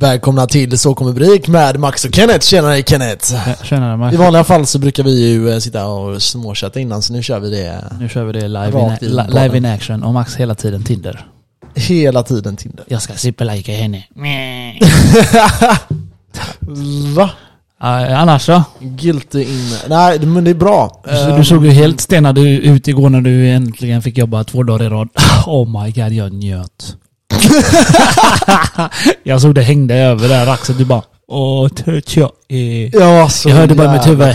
Välkomna till Så kommer Brik med Max och Kenneth. Tjenare Kenneth! Tjenare I Max. vanliga fall så brukar vi ju eh, sitta och småchatta innan, så nu kör vi det Nu kör vi det live in, i bollen. live in action och Max hela tiden Tinder. hela tiden Tinder. Jag ska superlika henne. Va? Uh, annars då? Guilty in... Nej, men det är bra. Du, Eh, du såg ju helt stenad ut igår när du äntligen fick jobba två dagar i rad. Oh my god, jag njöt. jag såg det hängde över där axeln. Du bara Åh, töt jag. Ja, så Jag hörde bara mitt huvud.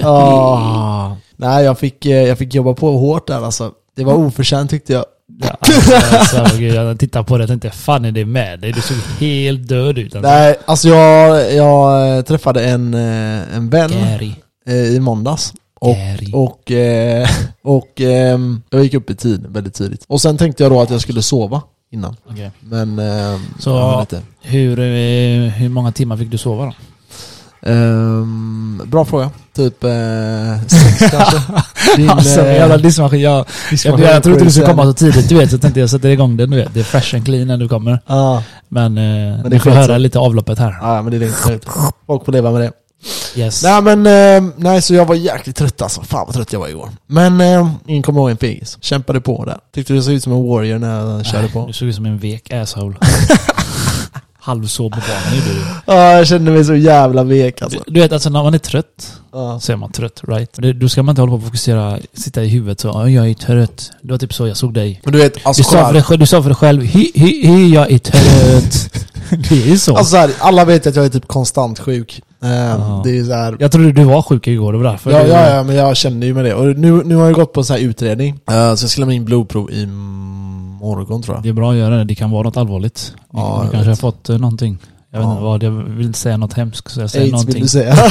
Ja. Nej, jag fick, eh, jag fick jobba på hårt där alltså. Det var oförtjänt tyckte jag. Ja, alltså, jag, så, gud, jag tittade på det och tänkte, fan är det med dig? Du såg helt död ut. Alltså. Nej, alltså jag, jag eh, träffade en, eh, en vän Gary. i måndags. Och, och, eh, och ehm, jag gick upp i tid, väldigt tidigt. Och sen tänkte jag då att jag skulle sova innan. Okej. Men... ehm, Så-. Hur, eh, hur många timmar fick du sova då? Ehm, bra fråga. Typ eh, sex kanske. Din, alltså eh, jävla diskmaskin. Jag, jag, jag, trodde du skulle komma så tidigt du vet, så tänkte jag sätter igång den du vet. Det är fresh and clean när du kommer. Ja, Men, eh, det du får höra sig. lite avloppet här. ja, men det är lugnt. Folk får leva med det. Yes. Nej men, eh, nej så jag var jäkligt trött alltså. Fan vad trött jag var igår. Men eh, ingen kommer ihåg en fegis. Kämpade på där. Tyckte det såg ut som en warrior när jag körde på. Du såg ut som en vek asshole. Halvsov på banan gjorde du. Ja, jag kände mig så jävla vek alltså. Du, du vet alltså när man är trött, Ja. så är man trött right? Det, då ska man inte hålla på och fokusera, sitta i huvudet så "Ja, jag är trött. Det var typ så jag såg dig. Men du vet, alltså Du sa, för dig, själv- du sa för dig själv, hi, hi, hi, jag är trött. det är ju så. Alltså så här, alla vet att jag är typ konstant sjuk. Eh, Ja. Det är så här, jag trodde du var sjuk igår, det var därför. Ja, ja, ja, men jag kände ju med det. Och nu, nu har jag gått på en sån här utredning. Eh, så jag ska lämna in blodprov i morgon tror jag. Det är bra att göra det, det kan vara något allvarligt. Du, Ja, du kanske har fått eh, någonting. Jag vet Ja. inte vad, jag vill inte säga något hemskt så jag säger Aids någonting. vill du säga.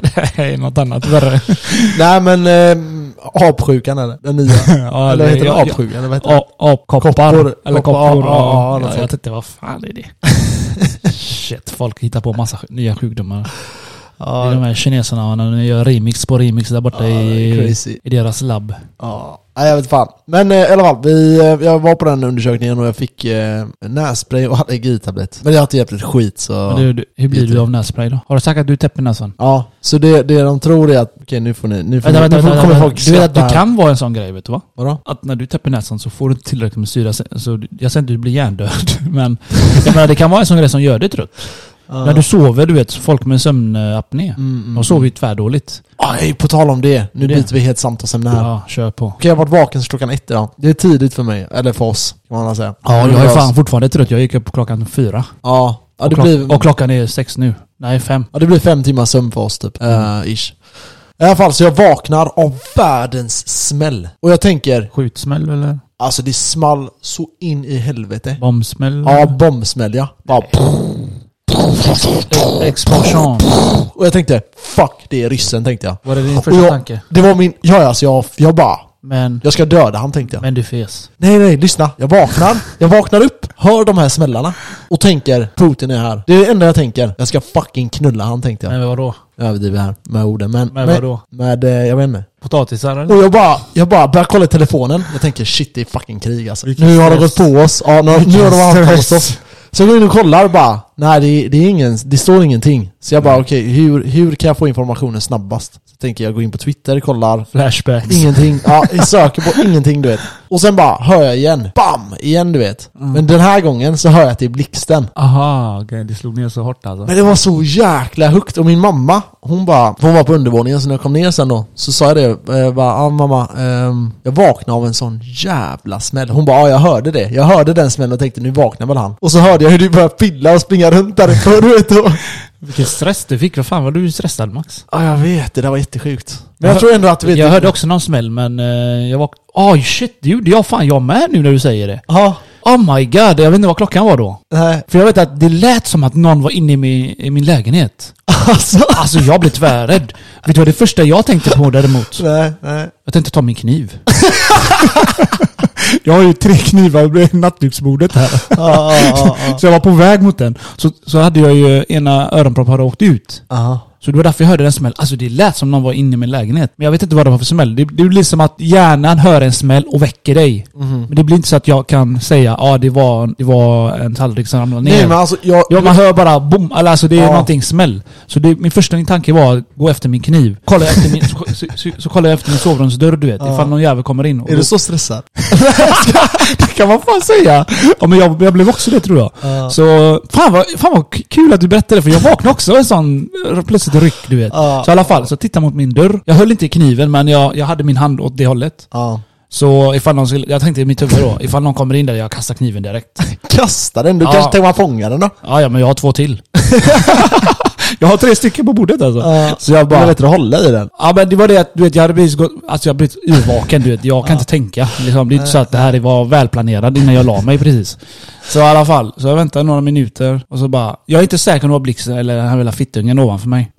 det är något annat värre. Nej men, eh, apsjukan eller? Den nya. ja, eller heter det? Apsjukan? Apkoppar. Eller Koppor, koppor. ja, jag tänkte, vad fan är det? Shit, folk hittar på massa nya sjukdomar. Det är de Ja, här kineserna när de gör remix på remix där borta Ja, i, i deras labb. ja. Nej, jag vet fan. Men eh, i alla fall, vi, eh, jag var på den undersökningen och jag fick eh, nässpray och allergitablett. Men det har inte hjälpt ett skit så... Men du, hur blir du av nässpray då? Har du sagt att du täpper näsan? Ja, så det, det de tror är att, okej nu får ni, nu får Vänta, ni, vänta, vänta, vänta. Du vet att du kan vara en sån grej vet du va? Vadå? Att när du täpper näsan så får du inte tillräckligt med syra. Så jag säger inte att du blir hjärndöd. Men jag menar, det kan vara en sån grej som gör dig trött. Ja. När du sover, du vet, folk med sömnapné. Mm, mm, De sover ju tvärdåligt. Aj, på tal om det. Nu Det. byter vi helt samtalsämne här. Ja, kör på. Okej, jag har varit vaken sedan klockan ett idag. Det är tidigt för mig, eller för oss, kan man säga. Ja, jag är fan fortfarande trött. Jag gick upp klockan fyra. Ja, ja, och, klock, blir, och klockan är sex nu. Nej, fem. ja, det blir fem timmar sömn för oss typ. Mm. Eh, ish. I alla fall, så jag vaknar av världens smäll. Och jag tänker, Skjutsmäll eller? alltså det small så in i helvete. Bombsmäll? Ja, bombsmäll ja. Bara, Explosion. och jag tänkte, fuck det är ryssen tänkte jag. Var det din första jag- tanke? Det var min, ja alltså jag, jag bara, Men, jag ska döda han tänkte jag. men du fes. Nej nej, lyssna. Jag vaknar, jag vaknar upp, hör de här smällarna och tänker Putin är här. Det är det enda jag tänker. Jag ska fucking knulla han tänkte jag. Men vadå? Jag överdriver här med orden men... Men med, vadå? med eh, jag vet inte. Potatisar eller? Och jag bara, jag bara börjar kolla i telefonen. Jag tänker shit det är fucking krig alltså. Vilken Nu har de gått på oss. Ja, nu, nu har de haft på oss. Så jag går in och kollar bara. Nej det, det är ingen, det står ingenting. Så jag bara okej, hur, hur kan jag få informationen snabbast? Tänker jag gå in på Twitter, kollar. Flashbacks. Ingenting. Ja, jag söker på ingenting du vet. Och sen bara hör jag igen. Bam! Igen du vet. Men den här gången så hör jag att det är blixten. Aha, okej. Det slog ner så hårt alltså. Men det var så jäkla högt. Och min mamma, hon bara, hon var på undervåningen så när jag kom ner sen då så sa jag det, eh, bara, ja mamma, ehm, jag vaknade av en sån jävla smäll. Hon bara, ja jag hörde det. Jag hörde den smällen och tänkte nu vaknar väl han. Och så hörde jag hur du började pilla och springa runt därifrån du vet. Och, Vilken stress du fick. Vad fan var du stressad Max? ja jag vet, det där var jättesjukt. Men Jag jag tror ändå att vet... Jag hörde också någon smäll men eh, jag var... Oj shit, det gjorde jag fan jag med nu när du säger det. Ja, Oh my god, jag vet inte vad klockan var då. nej. För jag vet att det lät som att någon var inne i min, i min lägenhet. Alltså. Alltså jag blev tvärrädd. Vet du vad det första jag tänkte på däremot? Nej, nej. Jag tänkte ta min kniv. jag har ju tre knivar vid nattduksbordet här. Ja, ja, ja, ja. Så jag var på väg mot den. Så, så hade jag ju ena öronproppen hade åkt ut. Ja. Så det var därför jag hörde en smäll. Alltså det lät som någon var inne i min lägenhet. Men jag vet inte vad det var för smäll. Det, det blir som att hjärnan hör en smäll och väcker dig. Mhm. Men det blir inte så att jag kan säga ja det var, det var en tallrik som ramlade ner. Nej men alltså jag... Ja, man hör bara bom, eller alltså det är Ja. någonting smäll. Så det, min första tanke var att gå efter min kniv. Kolla efter min, så, så, så, så kollar jag efter min sovrumsdörr du vet, Ja. ifall någon jävel kommer in. Är du så stressad? det kan man fan säga! Ja, men jag, jag blev också det tror jag. Ja. Så fan vad, fan vad kul att du berättade för jag vaknade också en sån plötsligt ryck du vet. Ja. Så i alla fall, så titta mot min dörr. Jag höll inte i kniven men jag, jag hade min hand åt det hållet. Ja. Så ifall någon skulle, jag tänkte i mitt huvud då, ifall någon kommer in där jag kastar kniven direkt. Kasta den, du Ja. kanske tänker man fånga den då? Ja, ja men jag har två till. jag har tre stycken på bordet alltså. Ja. Så jag Det är bara... bättre att hålla i den. Ja men det var det att du vet, jag hade precis gått, alltså jag hade blivit urvaken du vet. Jag kan inte tänka. Liksom, det är inte så att det här var välplanerat innan jag la mig precis. Så i alla fall, så jag väntade några minuter och så bara, jag är inte säker om det var blixten eller den här lilla fittungen ovanför mig.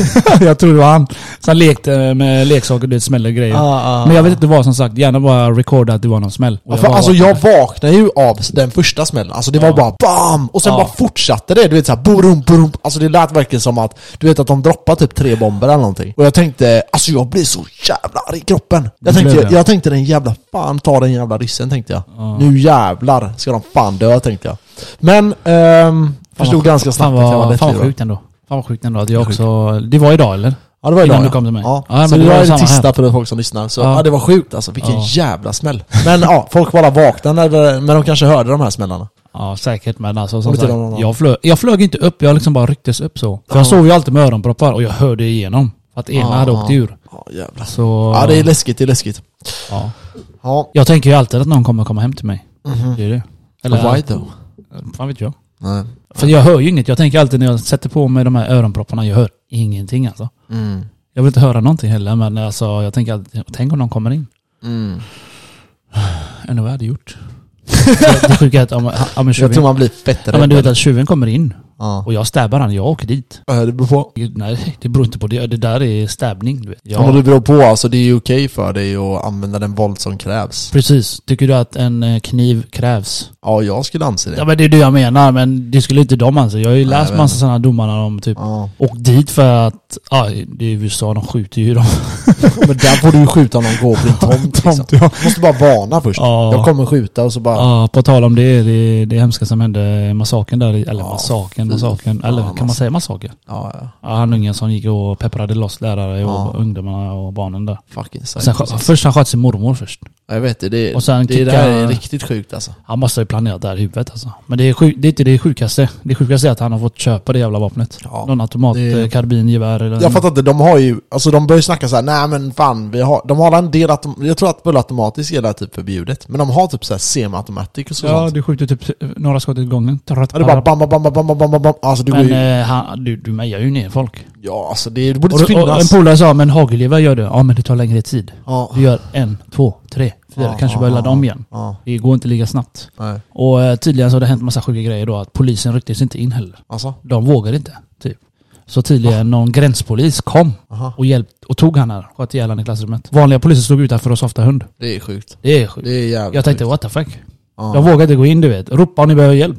jag tror det var han. Så han lekte med leksaker, du vet, smäller grejer. Ja, ja. Men jag vet inte vad som sagt, gärna bara recorda att det var någon smäll. Ja, för var alltså jag vaknade ju av den första smällen, alltså det var bara BAM! Och sen bara fortsatte det, du vet såhär borum, borum Alltså det lät verkligen som att, du vet att de droppade typ tre bomber eller någonting Och jag tänkte, alltså jag blir så jävla arg i kroppen Jag tänkte, det? jag tänkte den jävla, fan ta den jävla ryssen tänkte jag Ja. Nu jävlar ska de fan dö tänkte jag Men, ehm, förstod ganska snabbt att jag var vad, fan vad sjukt ändå. Fan vad sjukt ändå att jag också... Det var idag eller? Ja det var idag Innan du kom till mig. Ja. Ja, men så det det var det här. för folk som lyssnar, så Ja. ja. det var sjukt alltså, vilken Ja. jävla smäll Men ja, folk bara vaknade när de kanske hörde de här smällarna Ja säkert men alltså som sagt, jag, flög, jag flög inte upp, jag liksom bara rycktes upp så. För jag Ja. sov ju alltid med öronproppar och jag hörde igenom. Att ena hade åkt ur. Ja jävlar Så... Ja det är läskigt, det är läskigt ja. Ja, Jag tänker ju alltid att någon kommer komma hem till mig. mhm Det är det. Why though? Fan vet jag. Nej. För jag hör ju inget. Jag tänker alltid när jag sätter på mig de här öronpropparna, jag hör ingenting alltså. Mm. Jag vill inte höra någonting heller men alltså jag tänker alltid, tänk om någon kommer in. Mm. Undrar vad jag hade gjort. det, sjuka är att om, om en Jag tror man blir fett ja, men du vet att tjuven kommer in Ja. och jag stabbar han, jag åker dit. Ja, det beror på. Nej, det beror inte på det. Det där är stabbning. Du vet. Ja. men det beror på, alltså det är ju okej för dig att använda den våld som krävs. Precis. Tycker du att en eh, kniv krävs? Ja, jag skulle anse det. Ja men det är det jag menar, men det skulle inte de anse. Jag har ju Nej, läst massa sådana domar när de typ Ja. åkt dit för att, ja det är USA, de skjuter ju dem. Men där får du ju skjuta om de går på din tomt liksom. ja. Du måste bara varna först. Ja. Jag kommer skjuta och så bara... Ja, på tal om det, det, det hemska som hände, massakern där, eller Ja, massakern, massakern, eller fan, kan man säga massaker? Ja, ja. Ja, han ungen som gick och pepprade loss lärare och Ja. ungdomarna och barnen där. Fucking sen, först han sköt sin mormor först. Jag vet det, det, Och sen det, det kicka- här är riktigt sjukt alltså. Han måste ha planerat det här i huvudet alltså. Men det är, sjuk, det är inte det sjukaste. Det sjukaste är att han har fått köpa det jävla vapnet. Ja, Någon automat, det- eh, karbingevär eller... Jag fattar inte, de har ju, alltså de börjar snacka så här, nej men fan, vi har, de har en del autom, jag tror att fullautomatiskt är det typ förbjudet. Men de har typ så här semi-automatic och så Ja, sånt. du skjuter typ några skott i gången. Ja, det är bara bam, bam, bam, bam, bam, bam, Alltså du går Men ju, eh, han, du, du mejar ju ner folk. ja alltså det, det borde Och, inte och en finnas. polare sa, men hagelgevär gör det. Ja men det tar längre tid. Ja, Du gör en, två, tre, fyra. Ja, kanske ja, börjar ladda om igen. Det går inte lika snabbt. nej. Och eh, tydligen så har det hänt massa sjuka grejer då. Att polisen rycktes inte in heller. Alltså, De vågade inte. Typ. Så tydligen någon gränspolis kom aha. och hjälpt och tog han här. Sköt ihjäl i klassrummet. Vanliga poliser stod utanför och softade hund. Det är sjukt. Det är sjukt. Det är jävligt Jag tänkte sjukt. what the fuck. Ja. De vågade inte gå in du vet. Ropa om ni behöver hjälp.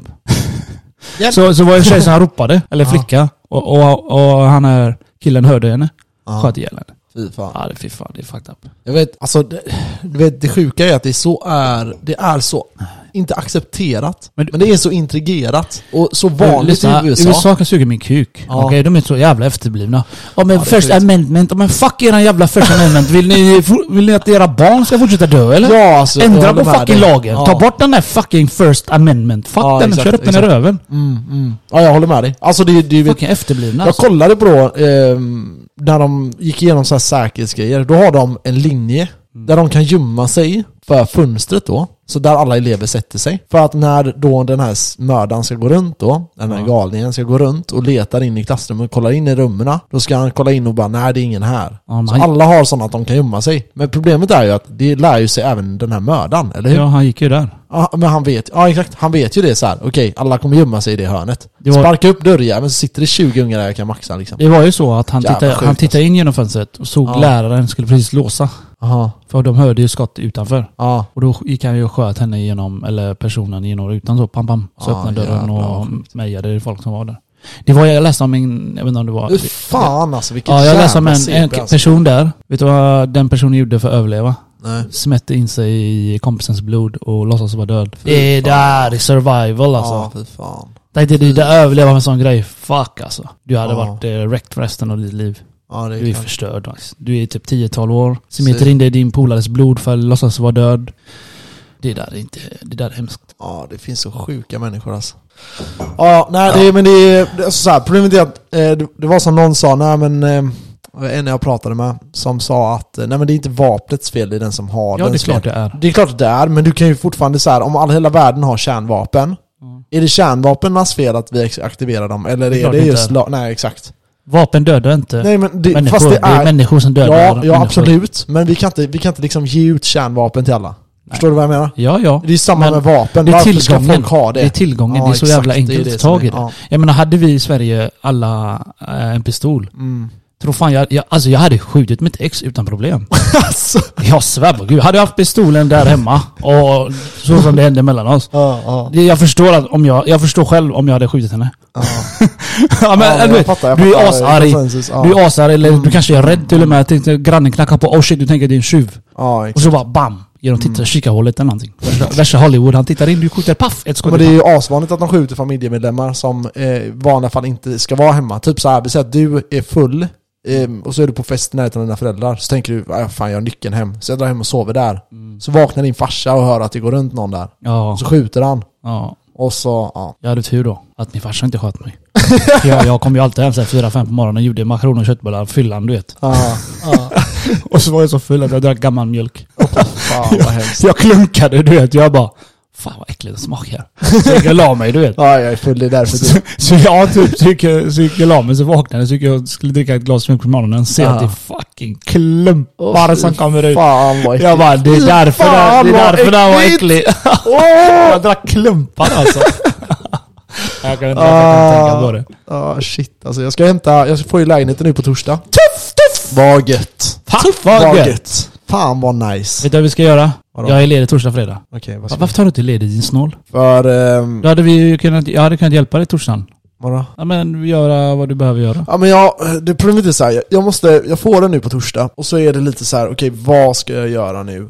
Hjälp! Så, så var det en tjej som ropade, eller flicka. Och, och, och han här killen hörde henne. Ja, Sköt ihjäl henne. fy fan. Ja det fy fan, det är fucked up. Jag vet, alltså, det, du vet, det sjuka är att det så är, det är så, inte accepterat, Men- men, det är så integrerat och så vanligt Lyssna, i USA. USA kan suga min kuk. Ja. Okej, de är så jävla efterblivna. Ja men Ja, är first amendment, men fuck eran jävla first amendment. Vill ni, vill ni att era barn ska fortsätta dö eller? Ja, alltså, Ändra på fucking lagen. Ja. Ta bort den där fucking first amendment. Fuck Ja, den, exakt, kör upp den i exakt. röven. Mm, mm. Ja, jag håller med dig. Alltså det, det, vet, Fucking efterblivna jag alltså. kollade på då, ehm, när de gick igenom så här säkerhetsgrejer, då har de en linje där de kan gömma sig för fönstret då. Så där alla elever sätter sig. För att när då den här mördaren ska gå runt då, den här galningen ska gå runt och letar in i klassrummet, kollar in i rummen, då ska han kolla in och bara nej det är ingen här. Ja, men Så han, alla har sådana att de kan gömma sig. Men problemet är ju att det lär ju sig även den här mördaren, eller hur? ja, han gick ju där. Ja, men han vet, ja exakt, han vet ju det så här. okej, alla kommer gömma sig i det hörnet. Det var- Sparka upp dörrjäveln så sitter det 20 ungar där jag kan maxa liksom. Det var ju så att han Jävla tittade, sjukt, han tittade in genom fönstret och såg Ja. läraren skulle precis låsa. Aha, För de hörde ju skott utanför. ja. Och då gick han ju och sköt henne genom, eller personen genom rutan så, pam pam. Så Ja, öppnade dörren och sjukt. mejade folk som var där. Det var, jag läste om en, jag vet inte om det var... Fy fan alltså vilket Ja, jag läste om en, en CP, alltså. person där. Vet du vad den personen gjorde för att överleva? Nej. Smätte in sig i kompisens blod och låtsas vara död. Det där är survival alltså. Ja, fy fan. Tänk dig, du överleva med en sån grej. Fuck alltså. Du hade Ja. varit eh, wrecked för resten av ditt liv. Ja, det Du är är klart. förstörd. Alltså. Du är typ 10-12 år. Smeter Så- in dig i din polares blod för att låtsas vara död. Det där är inte... Det där är hemskt. Ja, det finns så sjuka människor alltså. Ja, nej det, men det är är alltså så här, problemet är att eh, det, var som någon sa, nej men eh, en jag pratade med som sa att eh, nej men det är inte vapnets fel, det är den som har Ja, den det är klart det är. Det är klart att det är, men du kan ju fortfarande så här, om all, hela världen har kärnvapen, är det kärnvapens fel att vi aktiverar dem? Eller Det är är det just... La, nej, exakt. Vapen dödar inte Nej men det, människor. fast det är... människor som dödar ja, ja absolut. Men vi kan, inte, vi kan inte liksom ge ut kärnvapen till alla. Förstår du vad jag menar? Ja, ja. Det är samma Men med vapen. det är Varför ska folk ha det? Det är tillgången. Ja, det är så jävla exakt, det är enkelt det att ta tag i är- det. ja. Jag menar, hade vi i Sverige alla eh, en pistol. Mm. Tror fan jag, jag, alltså jag hade skjutit mitt ex utan problem. alltså. Jag svär på gud. Hade jag haft pistolen där hemma och så som det hände mellan oss. Ja, ja. Jag förstår, att om jag, jag förstår själv om jag hade skjutit henne. ja. ja, men, Ja, du, jag vet, fattar, du är asarg. Du är asarg eller du kanske är rädd till och med. Jag tänkte grannen knackar på. Oh shit, du tänker det är en tjuv. Ja, Och så bara bam! Genom titta, kikarhålet eller någonting. Värsta, Hollywood. Han tittar in, du skjuter paff! Ett skott Men det är ju asvanligt att de skjuter familjemedlemmar som eh, vanliga fall inte ska vara hemma. Typ så här, vi säger att du är full eh, och så är du på fest i närheten av dina föräldrar. Så tänker du, "Ah, fan jag har nyckeln hem. Så jag drar hem och sover där. Så vaknar din farsa och hör att det går runt någon där. Ja, så skjuter han. ja. Och så, ja. Jag hade tur då. Att min farsa inte sköt mig. jag, jag kom ju alltid hem såhär fyra, fem på morgonen och gjorde makaroner och köttbullar. Fyllan du vet. Ja, och så var jag så full att jag drack gammal mjölk. fan vad hemskt. Jag klunkade du vet. Jag bara Fan vad äckligt det smakar. Så jag gick och la mig du vet. Ja, jag är full, det är därför Så, du... så jag typ, så gick jag, så gick jag la mig, så vaknade jag, så gick jag och skulle dricka ett glas mjölk på morgonen. Ser Ja. att det är fucking klumpar som kommer ut. Fan vad Jag bara, det är därför fan, det, det är därför den var äckligt! äcklig. Åh! jag drack klumpar alltså. jag kan inte jag kan tänka på det. Ah, shit alltså. Jag ska hämta, jag får ju lägenheten nu på torsdag. Tuff, tuff! Vad gött! Vad vad gött. Fan vad nice. Vet du vad vi ska göra? Vadå? Jag är ledig torsdag, fredag. Okej, vad ska Varför tar du inte ledigt din snål? För, ehm, Då hade vi ju kunnat, jag hade kunnat hjälpa dig torsdagen. vadå? Ja men göra vad du behöver göra. Ja men jag, det problemet är så här, jag- jag måste, jag får den nu på torsdag och så är det lite så här: okej vad ska jag göra nu?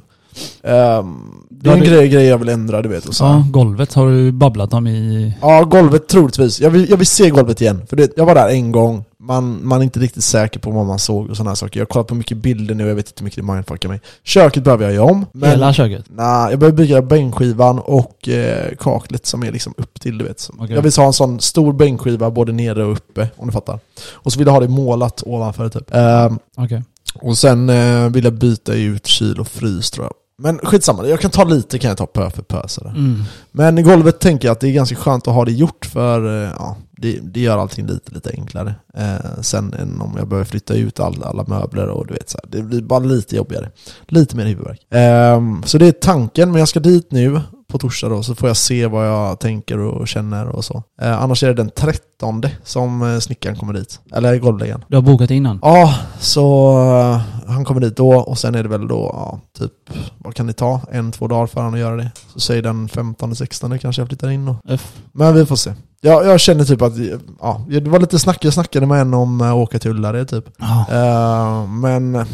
Ehm, det är Ja, en det- grej, grej jag vill ändra du vet och så här. Ja, golvet har du babblat om i... Ja, golvet troligtvis. Jag vill, jag vill se golvet igen. För det, jag var där en gång, man, man är inte riktigt säker på vad man såg och sådana saker. Jag har kollat på mycket bilder nu, jag vet inte hur mycket det mindfuckar mig. Köket behöver jag göra om. Men, Hela köket. Nej, jag behöver bygga bänkskivan och eh, kaklet som är liksom upp till, du vet. Okej. Jag vill ha en sån stor bänkskiva både nere och uppe, om du fattar. Och så vill jag ha det målat ovanför typ. Ehm, Okej. och sen eh, vill jag byta ut kyl och frys tror jag. Men skitsamma, jag kan ta lite kan jag ta pö för pö sådär. Mm. Men golvet tänker jag att det är ganska skönt att ha det gjort för eh, ja, det, det gör allting lite, lite enklare. Eh, sen än om jag behöver flytta ut all, alla möbler och du vet så här, det blir bara lite jobbigare. Lite mer huvudvärk. Eh, så det är tanken, men jag ska dit nu på torsdag då, så får jag se vad jag tänker och känner och så. Eh, annars är det den 13 som eh, snickaren kommer dit. Eller golvläggaren. Du har bokat innan? Ja, så eh, han kommer dit då och sen är det väl då, ja, typ, vad kan det ta? En, två dagar för han att göra det. Så säg den 15-16 kanske jag flyttar in och F. men vi får se. Jag, jag känner typ att, ja, det var lite snack, jag snackade med en om att åka till Ullared typ. Ja. Eh, men,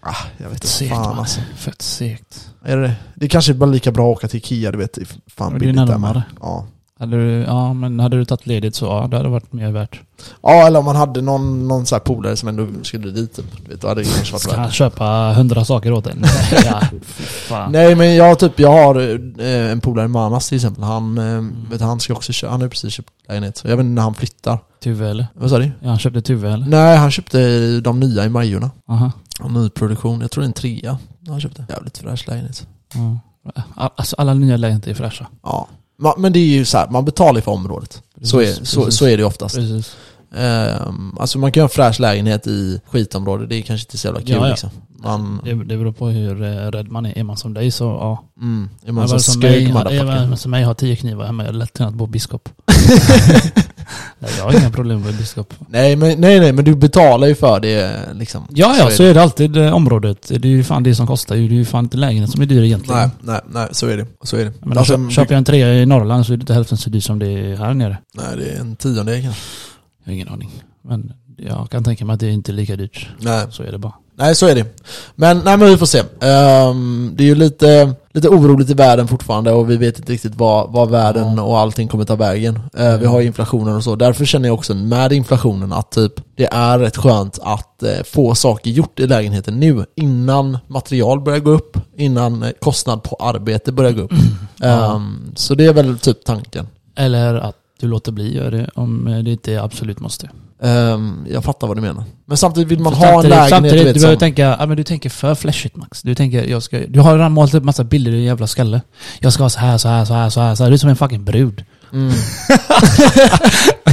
ah, jag vet inte fan alltså. Fett segt. Är det det? Det kanske är bara lika bra att åka till Ikea, du vet. Fan Det är närmare. Ja. Hade du, ja men hade du tagit ledigt så ja, det hade varit mer värt. ja, eller om man hade någon, någon så här polare som ändå skulle dit typ. Du vet, då hade det kanske varit Ska värt han köpa hundra saker åt en? ja, fan. Nej men jag typ, jag har eh, en polare, Manas till exempel. Han, eh, vet, han ska också köpa, han har precis köpt lägenhet. Så jag vet inte när han flyttar. Tuve eller? Vad sa du? Ja, han köpte Tuve eller? Nej, han köpte de nya i Majorna. Aha. En ny produktion. Jag tror det är en trea. Han köpte. Jävligt fräsch lägenhet. Ja. Alltså alla nya lägenheter är fräscha. Ja. Ma- Men det är ju så här, man betalar ju för området. Så är, Precis, så, precis. så är det ju oftast. Precis. Ehm, alltså man kan ha en fräsch lägenhet i skitområde, det är kanske inte så jävla kul Ja, ja. liksom. Man, Det, det beror på hur eh, rädd man är. Är man som dig så ja. mm, är man så vad som skrik mig, är motherfucker. man som mig har tio knivar hemma, jag är lätt kunnat bo biskop. Jag har inga problem med biskop. Nej, men, nej nej men du betalar ju för det liksom. Ja, ja, så det. är det alltid eh, området. Det är ju fan det som kostar. Det är ju fan inte lägenhet som är dyr egentligen. Nej, nej, nej, så är det. Så är det. Men Alltså, köper jag en trea i Norrland så är det inte hälften så dyrt som det är här nere. Nej, det är en tiondel kanske. Jag har ingen aning. Men jag kan tänka mig att det inte är lika dyrt. Nej. Så är det bara. Nej, så är det. Men, nej, men vi får se. Ehm, det är ju lite, lite oroligt i världen fortfarande och vi vet inte riktigt vad, vad världen och allting kommer ta vägen. Eh, Vi har ju inflationen och så. Därför känner jag också med inflationen att typ det är rätt skönt att eh, få saker gjort i lägenheten nu innan material börjar gå upp, innan eh, kostnad på arbete börjar gå upp. Ehm, så det är väl typ tanken. Eller att du låter bli göra det om det inte absolut måste. Ehm, jag fattar vad du menar. Men samtidigt vill man För ha en lägenhet Samtidigt, du du behöver tänka, ja, men du tänker för flashigt Max. Du tänker, jag ska, du har redan målat upp massa bilder i din jävla skalle. Jag ska ha så här, så här, så här, så här, så här. Du är som en fucking brud. mm,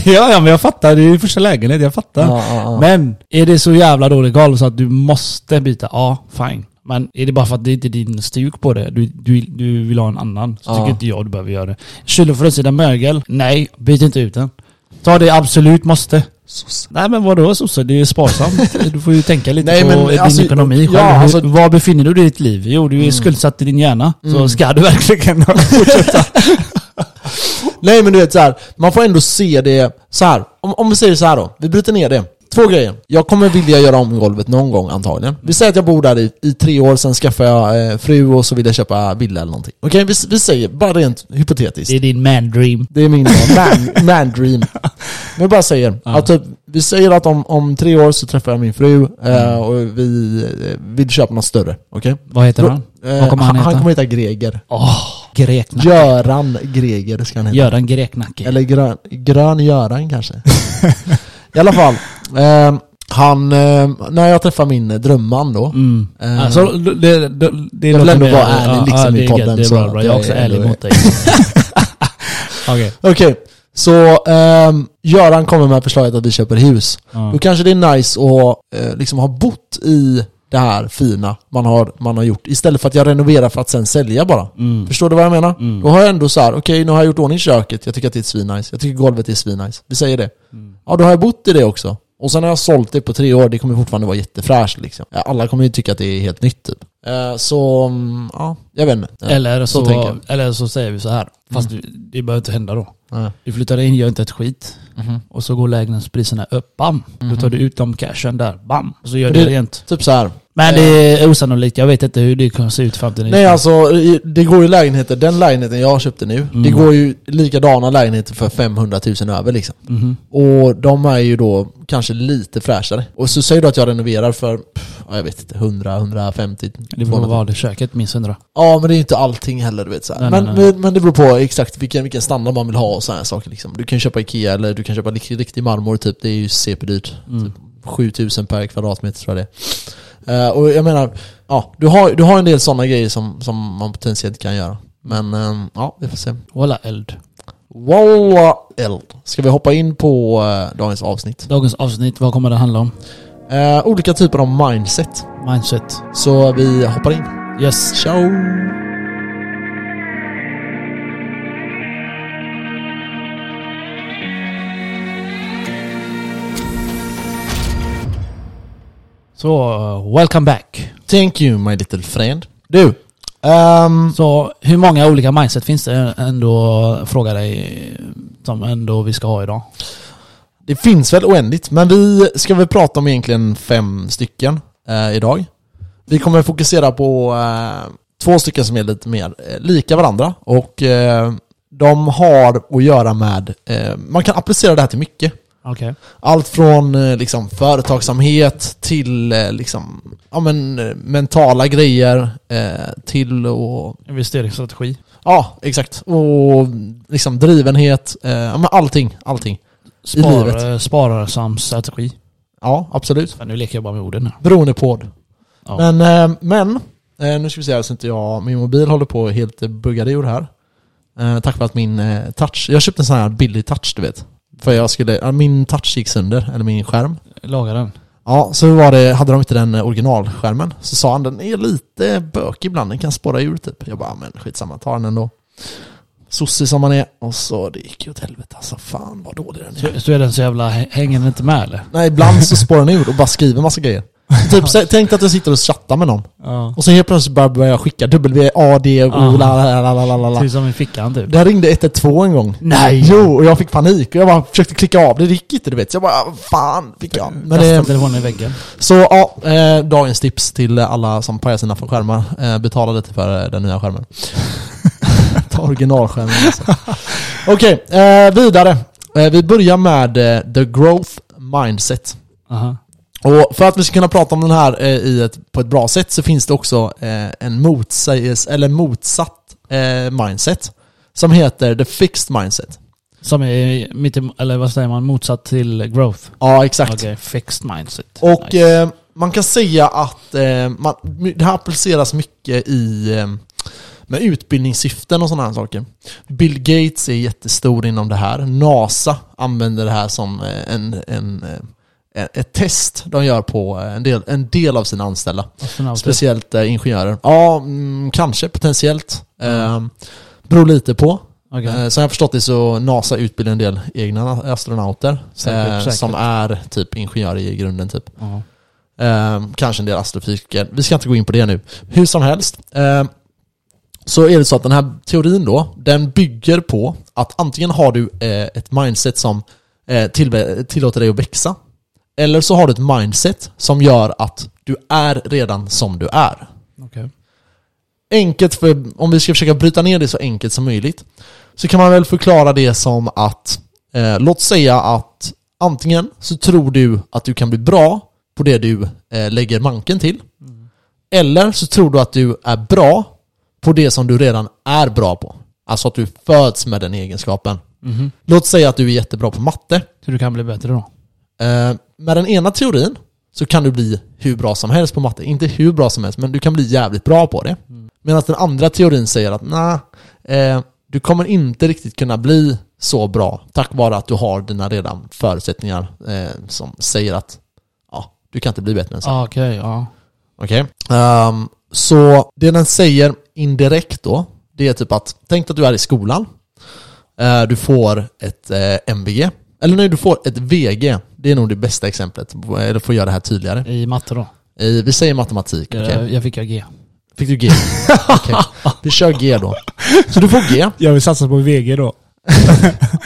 ja, ja, men jag fattar. Det är ju första lägenhet, jag fattar. ja, ja, ja. Men är det så jävla dålig galet så att du måste byta? Ja, fine. Men är det bara för att det inte är din stuk på det, du, du, du vill ha en annan, så Ja. tycker inte jag du behöver göra det. Kyl och frysida mögel? Nej, byt inte ut den. Ta det absolut måste. Sosse. Nej men vadå sosse? Det är sparsamt. Du får ju tänka lite Nej, på men din alltså, ekonomi själv. ja, Hur- alltså- Var befinner du dig i ditt liv? Jo, du är skuldsatt i din hjärna. Så Mm. ska du verkligen fortsätta. Nej men du vet så här, man får ändå se det så här. Om, om vi säger så här då, vi bryter ner det. Två grejer. Jag kommer vilja göra om golvet någon gång antagligen. Vi säger att jag bor där i, i tre år, sen skaffar jag eh, fru och så vill jag köpa villa eller någonting. Okej, vi, vi säger, bara rent hypotetiskt. Det är din man dream. Det är min man, man dream. Men jag bara säger, att typ, vi säger att om, om tre år så träffar jag min fru eh, och vi eh, vill köpa något större. Okej? Vad heter Då- han? Eh, Vad kommer han, han heta? kommer heta Greger. Åh, greknacke. Göran Greger ska han heta. Göran Greknacke. Eller grön, grön Göran kanske. I alla fall. Eh, han, eh, när jag träffar min drömman då. Mm. Eh, Alltså, det, det, det, det Jag vill ändå vara ärlig liksom i podden, Det är bra, bra. Jag är också är ärlig mot dig. Okej. Okej, så ehm, Göran kommer med förslaget att vi köper hus. Ja. Då kanske det är nice att eh, liksom ha bott i det här fina man har, man har gjort. Istället för att jag renoverar för att sen sälja bara. Mm. Förstår du vad jag menar? Mm. Då har jag ändå så här: okej nu har jag gjort ordning köket, jag tycker att det är svinnice. Jag tycker golvet är svinnice. Vi säger det. Mm. Ja, då har jag bott i det också. Och sen har jag sålt det på tre år, det kommer fortfarande vara jättefräscht liksom. Alla kommer ju tycka att det är helt nytt typ. Eh, så, mm, ja, jag vet inte. Ja, Eller, så så, eller så säger vi så här. Fast det, det behöver inte hända då. ja. Du flyttar in, gör inte ett skit. Mhm. Och så går lägenhetspriserna upp, bam. Då tar du ut de cashen där, bam. Och så gör Det- det rent. Typ så här. Men det är osannolikt, jag vet inte hur det kommer se ut i framtiden. Nej alltså, det går ju lägenheter, den lägenheten jag köpte nu, Mm. det går ju likadana lägenheter för 500 000 över liksom. Mhm. Och de är ju då kanske lite fräschare. Och så säger du att jag renoverar för, pff, ja, jag vet inte, 100-150 Det får vara det köket minst hundra. Ja men det är ju inte allting heller du vet så. Nej, men, nej, nej. Men, det beror på exakt vilken, vilken standard man vill ha och sådana saker liksom. Du kan köpa Ikea eller du kan köpa riktig marmor typ, det är ju CP-dyrt. Mm. Typ 7000 per kvadratmeter tror jag det är. Eh, och jag menar, ja, du har, du har en del sådana grejer som, som man potentiellt kan göra. Men ehm, ja, vi får se. Walla eld. Walla eld. Ska vi hoppa in på eh, dagens avsnitt? Dagens avsnitt, vad kommer det handla om? Eh, olika typer av mindset. Mindset. Så vi hoppar in. Yes. Ciao! Så, uh, welcome back. Thank you my little friend. Du, ehm, Så, hur många olika mindset finns det ändå, fråga dig, som ändå vi ska ha idag? det finns väl oändligt, men vi ska väl prata om egentligen fem stycken eh, idag. Vi kommer fokusera på eh, två stycken som är lite mer eh, lika varandra och eh, de har att göra med, eh, man kan applicera det här till mycket. Okej. Allt från eh, liksom, företagsamhet till eh, liksom, ja, men, eh, mentala grejer eh, till och, Investeringsstrategi. ja exakt, och liksom drivenhet, eh, ja, men allting, allting. I livet. Spar, sparsam strategi. Ja, absolut. Men nu leker jag bara med orden. Beroende på. Ja. Men, eh, men nu ska vi se så inte jag, min mobil håller på helt buggad ur här. Tack för att min touch, jag köpte en sån här billig touch du vet. För jag skulle, min touch gick sönder, eller min skärm. Laga den. Ja, så var det, hade de inte den eh, originalskärmen. Så sa han den är lite bökig ibland, den kan spåra ur typ. Jag bara, men skitsamma, ta den ändå. Sosse som man är. Och så, det gick ju åt helvete alltså. Fan vad dålig den är. Så, så är den så jävla, hänger den inte med eller? Nej, ibland så spårar den ur och bara skriver massa grejer. Typ, tänk att jag sitter och chattar med någon. Ja. Och så helt plötsligt bara börjar jag skicka W, A, D, O, Ja. la, la, la, la, la. Typ som i fickan typ. Det ringde 112 en gång. Nej! Jo, och jag fick panik. Och jag bara försökte klicka av det, det gick inte du vet. Så jag bara, "Ah, fan fick jag. Men Kasta det, telefonen i väggen. så ja, eh, dagens tips till alla som pajar sina skärmar. Eh, betala lite för eh, den nya skärmen. Ta originalskärmen alltså. Okej, eh, vidare. Eh, vi börjar med eh, the growth mindset. Aha. Och för att vi ska kunna prata om den här eh, i ett, på ett bra sätt så finns det också eh, en motsäges, eller motsatt eh, mindset. Som heter the fixed mindset. Som är mitt eller vad säger man, motsatt till growth. Ja, exakt. Okej, fixed mindset. Och Nice. eh, man kan säga att eh, man, det här appliceras mycket i eh, med utbildningssyften och sådana här saker. Bill Gates är jättestor inom det här. NASA använder det här som en, en, ett test de gör på en del, en del av sina anställda. Astronauter. Speciellt eh, ingenjörer. Ja, mm, kanske potentiellt. Eh, beror lite på. Okej. Eh, som jag förstått det så NASA utbildar en del egna astronauter. Säkert, eh, säkert. Som är typ ingenjörer i grunden typ. Eh, kanske en del astrofysiker. Vi ska inte gå in på det nu. Hur som helst. Eh, så är det så att den här teorin då, den bygger på att antingen har du eh, ett mindset som eh, till, tillåter dig att växa. Eller så har du ett mindset som gör att du är redan som du är. Okej. Enkelt, för, om vi ska försöka bryta ner det så enkelt som möjligt, så kan man väl förklara det som att, eh, låt säga att antingen så tror du att du kan bli bra på det du eh, lägger manken till, eller så tror du att du är bra på det som du redan är bra på. Alltså att du föds med den egenskapen. Mhm. Låt säga att du är jättebra på matte. Så du kan bli bättre då? Eh, med den ena teorin så kan du bli hur bra som helst på matte. Inte hur bra som helst, men du kan bli jävligt bra på det. Medan den andra teorin säger att nej, eh, du kommer inte riktigt kunna bli så bra tack vare att du har dina redan förutsättningar eh, som säger att ja, du kan inte bli bättre än så. Ah, Okej, ja. Okej. Ehm, så det den säger indirekt då, det är typ att, tänk att du är i skolan. Eh, du får ett eh, MVG. Eller nej, du får ett VG. Det är nog det bästa exemplet. Eller att göra det här tydligare. I matte då? I, vi säger matematik? Jag, jag fick jag G. Fick du G? Okej. Vi kör G då. Så du får G. Jag vill satsa på VG då.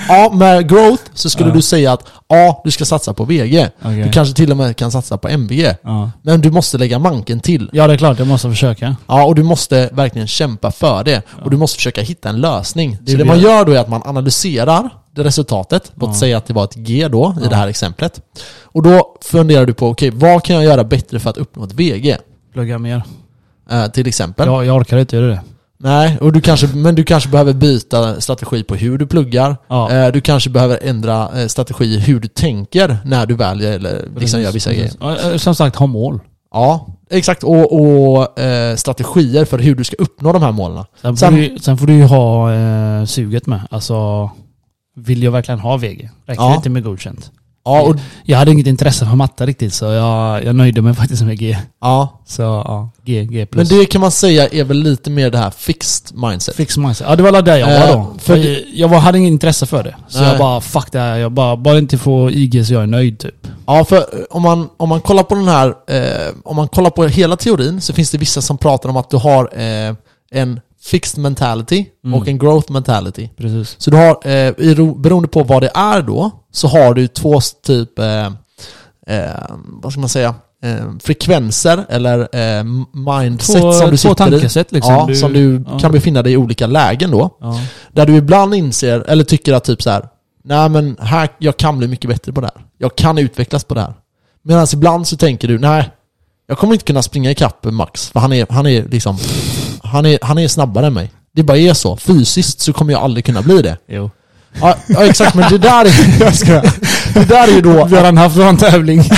Ja, med growth så skulle Ja. du säga att ja, du ska satsa på VG. Okej. Du kanske till och med kan satsa på MVG. Ja. Men du måste lägga manken till. ja, det är klart. Jag måste försöka. Ja, och du måste verkligen kämpa för det. Och du måste försöka hitta en lösning. Det så det man gör då är att man analyserar resultatet. Låt Ja. säga att det var ett G då, i Ja. det här exemplet. Och då funderar du på, okej, vad kan jag göra bättre för att uppnå ett VG? Plugga mer. Eh, till exempel. Jag, jag orkar inte göra det. Nej, och du kanske, men du kanske behöver byta strategi på hur du pluggar. Ja. Eh, du kanske behöver ändra eh, strategi hur du tänker när du väljer eller liksom gör vissa grejer. Ja, Som sagt, ha mål. Ja, exakt. Och, och eh, strategier för hur du ska uppnå de här målen. Sen får, Sen- du, sen får du ju ha eh, suget med. Alltså, vill jag verkligen ha VG? Räcker Ja. det inte med godkänt? Ja, och, Jag hade inget intresse för matte riktigt så jag, jag nöjde mig faktiskt med G. ja. Så ja, G, G Men det kan man säga är väl lite mer det här fixed mindset. Fix mindset. Ja det var där jag Eh, var då. för För jag, jag var, hade inget intresse för det. Så Nej. jag bara fuck det här. Jag bara, bara inte få IG så jag är nöjd typ. Ja, för eh, om man, om man kollar på den här, eh, om man kollar på hela teorin så finns det vissa som pratar om att du har eh, en fixed mentality Mm. och en growth mentality. Precis. Så du har, eh, beroende på vad det är då, så har du två typ, eh, eh, vad ska man säga, eh, frekvenser eller eh, mindset Två, som du två sitter i. tankesätt liksom. Ja, som du ja. kan befinna dig i olika lägen då. Ja. Där du ibland inser, eller tycker att typ så här. Nej men här, jag kan bli mycket bättre på det här. Jag kan utvecklas på det här. Medan ibland så tänker du, nej, jag kommer inte kunna springa ikapp Max. För han är, han är liksom, han är, han är snabbare än mig. Det bara är så. Fysiskt så kommer jag aldrig kunna bli det. Jo. Ja, ja exakt, men det där är... Jag ska, det där är ju då... Redan haft en tävling.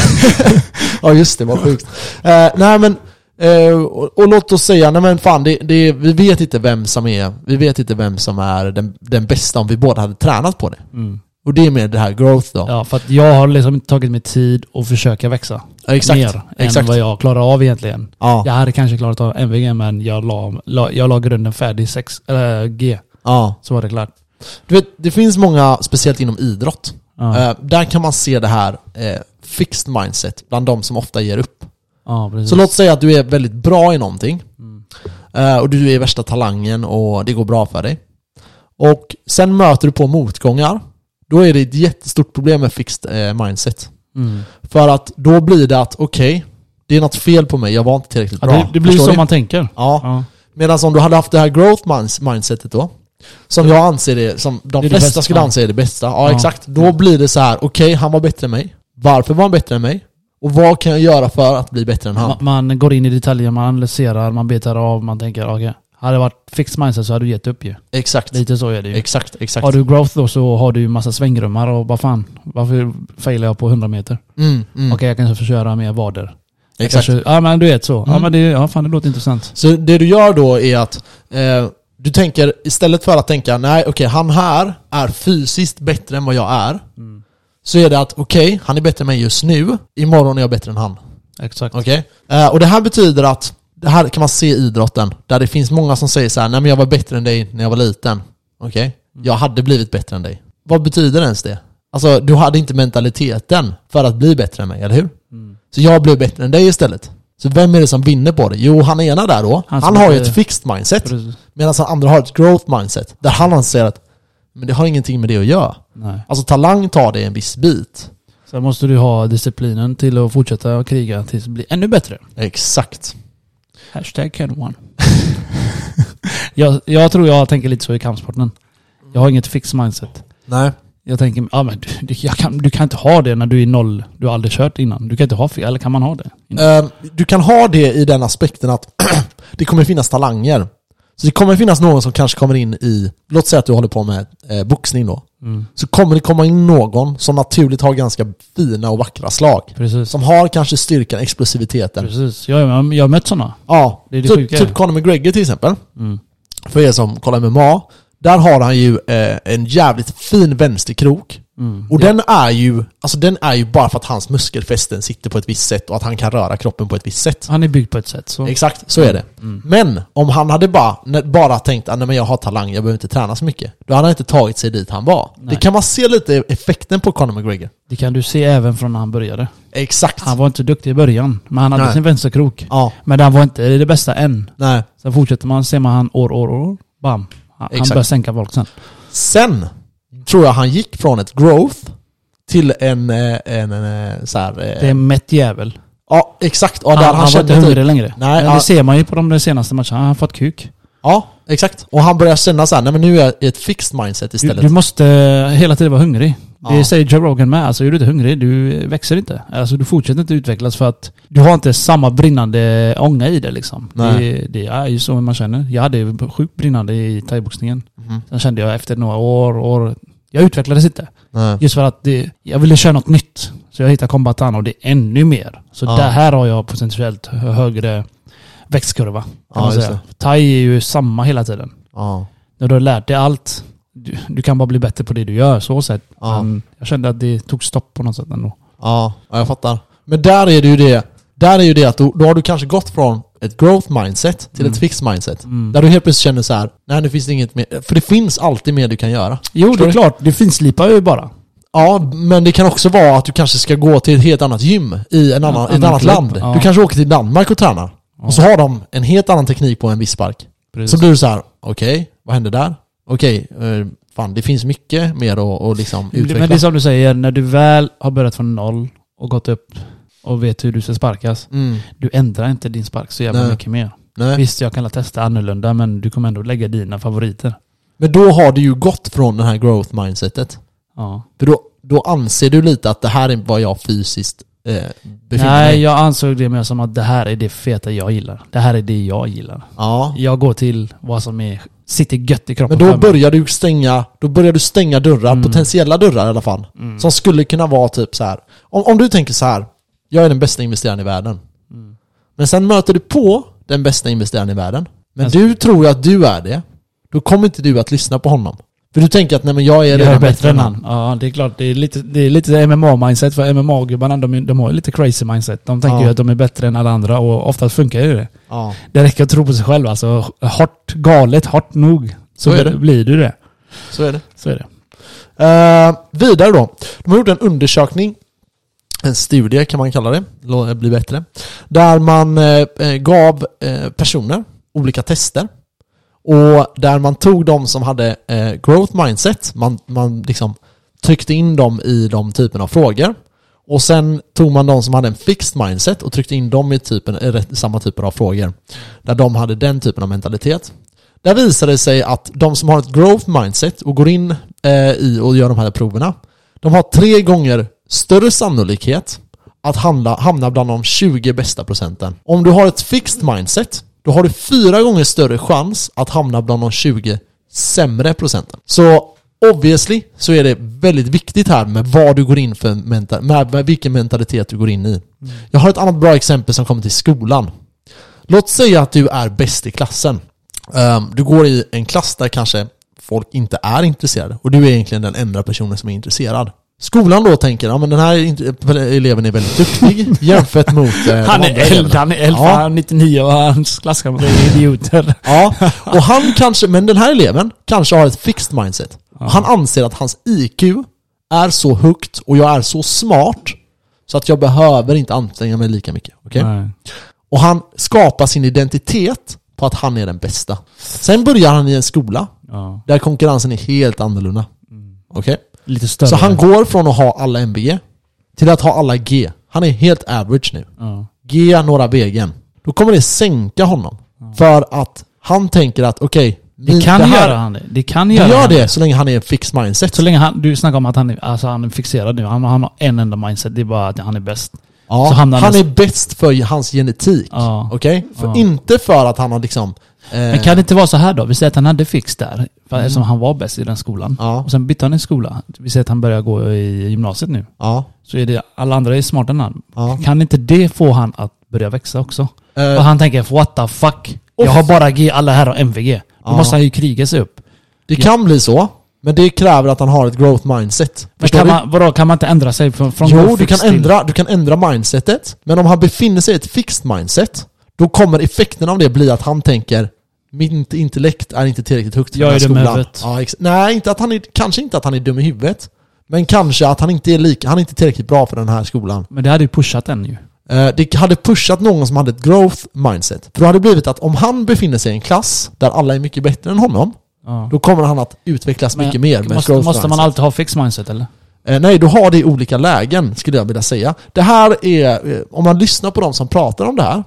Ja just det, vad sjukt. Eh, nej men, eh, och, och låt oss säga, nej men fan, det, det, vi vet inte vem som är, vi vet inte vem som är den, den bästa om vi båda hade tränat på det. Mm. Och det är med det här growth då. Ja, för att jag har liksom tagit mig tid att försöka växa. Ja, exakt. Mer exakt. än vad jag klarar av egentligen. Ja, Jag hade kanske klarat av MVG men jag la, la, jag la grunden färdig 6, äh, G. ja. Så var det klart. Du vet, det finns många, speciellt inom idrott, Ja. eh, där kan man se det här eh, fixed mindset bland de som ofta ger upp. Ja. Så låt säga att du är väldigt bra i någonting. Eh, och du är värsta talangen och det går bra för dig. Och sen möter du på motgångar. Då är det ett jättestort problem med fixed eh, mindset. Mm. För att då blir det att, okej, det är något fel på mig, jag var inte tillräckligt Ja, bra. det, det blir Förstår så ni? man tänker. Ja. Ja. Medan om du hade haft det här growth minds- mindsetet då, som jag anser det, som de Det är det flesta bästa. skulle anse är det bästa. Ja, Ja. exakt. Då blir det så här: okej, han var bättre än mig. Varför var han bättre än mig? Och vad kan jag göra för att bli bättre än han? Ma- Man går in i detaljer, man analyserar, man betar av, man tänker okej. Hade det varit fixed mindset så hade du gett upp ju. Exakt. Lite så är det ju. Exakt, exakt. Har du growth då så har du ju massa svängrummar och vad fan, varför failar jag på 100 meter? Mm, mm. Okej jag kanske får köra mer vader. Exakt. Kanske, ja men du vet så. Ja Mm. men det, ja fan det låter intressant. Så det du gör då är att eh, du tänker, istället för att tänka nej okej, han här är fysiskt bättre än vad jag är. Så är det att okej, han är bättre än mig just nu, imorgon är jag bättre än han. Exakt. Okej? Eh, och det här betyder att, det här kan man se i idrotten, där det finns många som säger så här: nej men jag var bättre än dig när jag var liten. Okej? Jag hade blivit bättre än dig. Vad betyder ens det? Alltså, du hade inte mentaliteten för att bli bättre än mig, eller hur? Så jag blev bättre än dig istället. Så vem är det som vinner på det? Jo, han ena där då, Han han, har ju ett fixed mindset. Precis. Medan han andra har ett growth mindset. Där han anser att men det har ingenting med det att göra. Nej. Alltså talang tar det en viss bit. Sen måste du ha disciplinen till att fortsätta kriga tills det blir ännu bättre. Exakt. Hashtag can one. jag, jag tror jag tänker lite så i kampsporten. Jag har inget fixed mindset. Nej. Jag tänker, ja men du, du, kan, du kan inte ha det när du är noll, du har aldrig kört innan. Du kan inte ha fel, eller kan man ha det? Eh, Du kan ha det i den aspekten att det kommer finnas talanger. Så det kommer finnas någon som kanske kommer in i, låt säga att du håller på med eh, boxning då. Mm. Så kommer det komma in någon som naturligt har ganska fina och vackra slag. Precis. Som har kanske styrkan, explosiviteten. Precis. Jag, jag, jag har mött sådana. Ja, Det är det typ, sjuka. typ Conor McGregor till exempel. Mm. För er som kollar MMA. Där har han ju eh, en jävligt fin vänsterkrok. Mm. Och den är ju, alltså den är ju bara för att hans muskelfästen sitter på ett visst sätt och att han kan röra kroppen på ett visst sätt. Han är byggd på ett sätt så. Exakt, så är det. Mm. Men om han hade bara, bara tänkt att jag har talang, jag behöver inte träna så mycket. Då hade han inte tagit sig dit han var. Nej. Det kan man se lite effekten på Conor McGregor. Det kan du se även från när han började. Exakt. Han var inte duktig i början, men han hade Nej. sin vänsterkrok. Ja, Men han var inte det bästa än. nej. Sen fortsätter man, ser man han år, år, år. Bam. Han, han Exakt. börjar sänka folk sen. Sen tror jag han gick från ett growth till en, eh, en, en eh, så här, eh, Det är en mätt jävel. Ja, exakt. Ja, han där han, han, var inte typ, hungrig längre. Nej, men ja. det ser man ju på de senaste matcherna. Han har fått kuk. Ja, exakt. Och han börjar känna så här, nej men nu är jag i ett fixed mindset Du, istället. du måste hela tiden vara hungrig. Det Ja. säger Joe Rogan med. Alltså är du inte hungrig, du växer inte. Alltså du fortsätter inte utvecklas för att du har inte samma brinnande ånga i det liksom. Nej. Det, det är ju så man känner. Jag hade ju sjukt brinnande i thaiboxningen. Mhm. Sen kände jag efter några år, år jag utvecklades inte. Nej. Just för att det, jag ville köra något nytt. Så jag hittade kombatan och det är ännu mer. Så Ja. där här har jag potentiellt hö- högre växtkurva. Kan Ja. Thai är ju samma hela tiden. Ja. När du har lärt dig allt, du, du kan bara bli bättre på det du gör. Så sätt. Ja. Men jag kände att det tog stopp på något sätt ändå. Ja, ja, jag fattar. Men där är det ju det, där är ju det att då, då har du kanske gått från ett growth mindset till ett fixed mindset. Mm. Där du helt plötsligt känner så här, nej nu finns det inget mer. För det finns alltid mer du kan göra. Jo, Förstår det är du? klart. Det finslipar ju bara. Ja, men det kan också vara att du kanske ska gå till ett helt annat gym i, en annan, ett annat klubb. land. Ja. Du kanske åker till Danmark och tränar. Och så har de en helt annan teknik på en viss spark. Precis. Så blir du så här: okej, vad hände där? Okej, eh, fan det finns mycket mer att och liksom utveckla. Men det är som du säger, när du väl har börjat från noll och gått upp och vet hur du ska sparkas. mm, Du ändrar inte din spark så jävla Nej. mycket mer. nej. Visst, jag kan testa annorlunda men du kommer ändå lägga dina favoriter. Men då har du ju gått från det här growth mindsetet. Ja. För då, då anser du lite att det här är vad jag fysiskt eh, befinner Nej, mig i. jag ansåg det mer som att det här är det feta jag gillar. Det här är det jag gillar. Ja. Jag går till vad som är, sitter gött i kroppen Men då börjar du stänga, då börjar du stänga dörrar, Mm. potentiella dörrar i alla fall. Mm. Som skulle kunna vara typ så här. Om, om du tänker så här. Jag är den bästa investeraren i världen. Mm. Men sen möter du på den bästa investeraren i världen. Men Alltså- du tror att du är det. Då kommer inte du att lyssna på honom. För du tänker att nej men jag är Jag redan är bättre än han. Ja, det är klart. Det är lite, det är lite MMA-mindset. För MMA-gubbarna, de, de har lite crazy mindset. De tänker Ja. ju att de är bättre än alla andra och oftast funkar ju det. Ja. Det räcker att tro på sig själv alltså. Hårt, galet, hårt nog. Så, Så är det. blir du det. Så är det. Så är det. Eh, vidare då. De har gjort en undersökning en studie kan man kalla det, det bli bättre. Där man eh, eh, gav eh, personer olika tester. Och där man tog de som hade eh, growth mindset, man, man liksom tryckte in dem i de typen av frågor. Och sen tog man de som hade en fixed mindset och tryckte in dem i typen, eh, i samma typer av frågor. Där de hade den typen av mentalitet. Där visade det sig att de som har ett growth mindset och går in eh, i och gör de här proverna, de har tre gånger större sannolikhet att hamna, hamna bland de 20 bästa procenten. Om du har ett fixed mindset, då har du fyra gånger större chans att hamna bland de 20 sämre procenten. Så obviously så är det väldigt viktigt här med vad du går in för mental, med, med vilken mentalitet du går in i. Jag har ett annat bra exempel som kommer till skolan. Låt säga att du är bäst i klassen. Ehm, du går i en klass där kanske folk inte är intresserade och du är egentligen den enda personen som är intresserad. Skolan då tänker, ja men den här eleven är väldigt duktig jämfört mot eh, Han är eld, han är eld, Ja. han är 99 och hans klasskamrater är idioter. Ja, och han kanske, men den här eleven kanske har ett fixed mindset. Han anser att hans IQ är så högt och jag är så smart så att jag behöver inte anstränga mig lika mycket. Nej. Och han skapar sin identitet på att han är den bästa. Sen börjar han i en skola Ja. där konkurrensen är helt annorlunda. Okej? Lite större. Så han går från att ha alla MBG till att ha alla G. Han är helt average nu. Ja. G några vägen. Då kommer det sänka honom. För att han tänker att okej, Det min- kan här- göra han det. Det kan Det göra gör han det så länge han är en fix mindset. Så länge han, du snackar om att han är, alltså han är fixerad nu. Han, han har en enda mindset. Det är bara att han är bäst. ja, han han- är bäst för hans genetik. Ja. Okej? För Ja. Inte för att han har liksom... Men kan det inte vara så här då? Vi säger att han hade fix där. För Eftersom han var bäst i den skolan. Ja. Och sen bytte han en skola. Vi säger att han börjar gå i gymnasiet nu. Ja. Så är det, alla andra är smartare än han. Ja. Kan inte det få han att börja växa också? Eh, Och han tänker, what the fuck? Jag har bara G, alla här har MVG. Då Ja. måste han ju kriga sig upp. det kan bli så, men det kräver att han har ett growth mindset. Men kan du? man, vadå, kan man inte ändra sig från, från Jo, du kan, till- ändra, du kan ändra mindsetet, men om han befinner sig i ett fixed mindset, då kommer effekten av det bli att han tänker mitt intellekt är inte tillräckligt högt för Jag den här är skolan. huvudet. Ja, ex- Nej, inte att han är, kanske inte att han är dum i huvudet. Men kanske att han inte är lika, han är inte tillräckligt bra för den här skolan. Men det hade ju pushat den ju. Eh, Det hade pushat någon som hade ett growth mindset. För då hade det blivit att om han befinner sig i en klass där alla är mycket bättre än honom, Ja. då kommer han att utvecklas mycket mer med måste, growth måste man alltid ha fix mindset eller? Eh, nej, du har det i olika lägen skulle jag vilja säga. Det här är, eh, om man lyssnar på de som pratar om det här,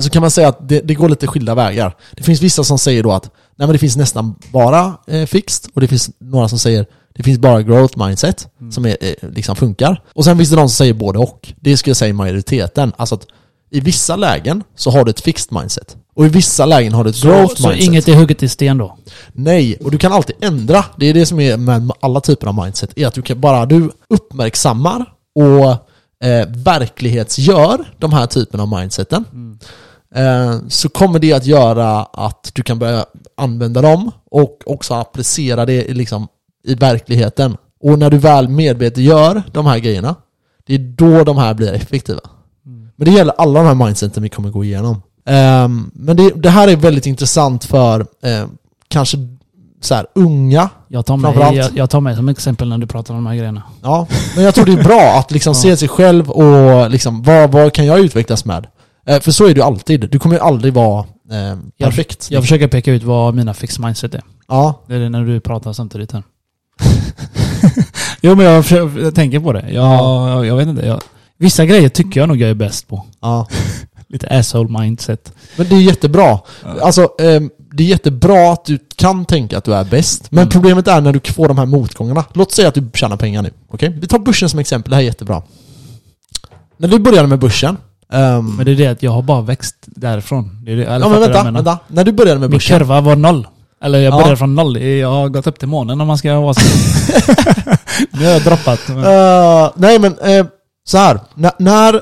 så kan man säga att det, det går lite skilda vägar. Det finns vissa som säger då att nej, men det finns nästan bara eh, fixed, och det finns några som säger det finns bara growth mindset som är, eh, liksom funkar. Och sen finns det de som säger både och. Det skulle jag säga majoriteten. Alltså att i vissa lägen så har du ett fixed mindset. Och i vissa lägen har du ett Så, growth så mindset. inget är hugget i sten då? Nej, och du kan alltid ändra. Det är det som är med alla typer av mindset. Är att du kan bara du uppmärksammar och eh, verklighetsgör de här typerna av mindseten. Eh, så kommer det att göra att du kan börja använda dem och också applicera det i liksom, i verkligheten. Och när du väl medvetet gör de här grejerna, det är då de här blir effektiva. Men det gäller alla de här mindseten vi kommer gå igenom. Ehm, men det, det här är väldigt intressant för eh, kanske så här, unga. Jag tar, mig, jag, jag tar mig som exempel när du pratar om de här grejerna. Ja, men jag tror det är bra att liksom se sig själv och liksom, vad, vad kan jag utvecklas med? Eh, för så är det ju alltid. Du kommer ju aldrig vara eh, perfekt. Jag försöker peka ut vad mina fix mindset är. Ja, Det är det när du pratar samtidigt här. jo men jag, försöker, jag tänker på det. Jag, Ja. jag, jag vet inte. Jag, vissa grejer tycker jag nog jag är bäst på. ja. Lite asshole mindset. Men det är jättebra. Alltså, ehm, det är jättebra att du kan tänka att du är bäst. Men Mm. problemet är när du får de här motgångarna. Låt säga att du tjänar pengar nu. Okej? Vi tar börsen som exempel. Det här är jättebra. När du började med börsen. ehm, Men det är det att jag har bara växt därifrån. Det är det, eller ja men vänta, vänta. När du började med Min börsen. kurva var noll. Eller jag Ja. började från noll. Jag har gått upp till månen om man ska vara så. nu har jag droppat. Men, Eh, nej men, eh, så här. N- när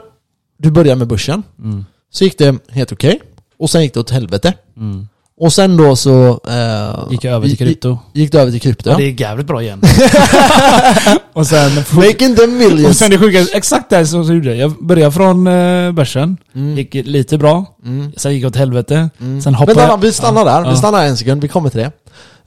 du började med börsen mm, så gick det helt okej. Och sen gick det åt helvete. mm. Och sen då så... eh, Gick jag över till krypto. Gick du över till krypto? Ja, det är jävligt bra igen. och sen... Making the Och millions! sen det sjuka, exakt det så, så gjorde jag. Jag började från eh, börsen, Mm. gick lite bra, Mm. sen gick det åt helvete, Mm. sen hoppade Vänta, jag... vi stannar där. Ja. Vi stannar en sekund, vi kommer till det.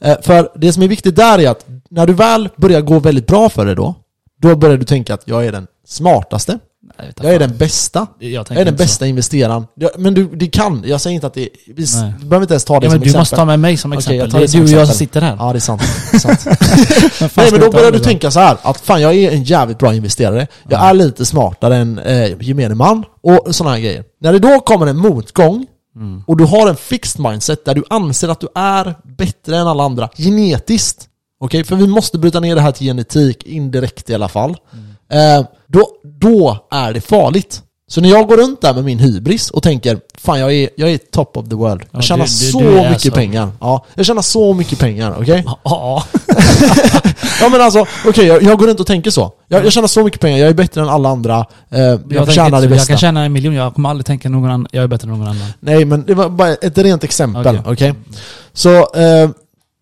Eh, för det som är viktigt där är att när du väl börjar gå väldigt bra för dig då, då börjar du tänka att jag är den smartaste. Nej, Jag är den bästa. Jag, Jag är den inte så. bästa investeraren. Jag, men du, det kan. Jag säger inte att det... Vi, Nej. du behöver inte ens ta det Ja, som du exempel. måste ta med mig som exempel. tar det det är du och jag som sitter här. Ja, det är sant. Det är sant. Men Nej men då börjar du tänka så här att fan jag är en jävligt bra investerare. Jag är lite smartare än eh, gemene man och sådana här grejer. När det då kommer en motgång Mm. och du har en fixed mindset där du anser att du är bättre än alla andra genetiskt. Okej, för vi måste bryta ner det här till genetik indirekt i alla fall. Mm. Eh, då, då är det farligt. Så när jag går runt där med min hybris och tänker Fan jag är, jag är top of the world. Jag Ja, tjänar du- du- så du mycket så. pengar. Ja, jag tjänar så mycket pengar, okej? Ja. Ja men alltså, okej jag, jag går runt och tänker så. Jag, jag tjänar så mycket pengar, jag är bättre än alla andra. Eh, jag Jag, tänker det så. jag bästa. kan tjäna en miljon, jag kommer aldrig tänka någon annan, jag är bättre än någon annan. Nej men det var bara ett rent exempel, okej? Okej. Så, eh,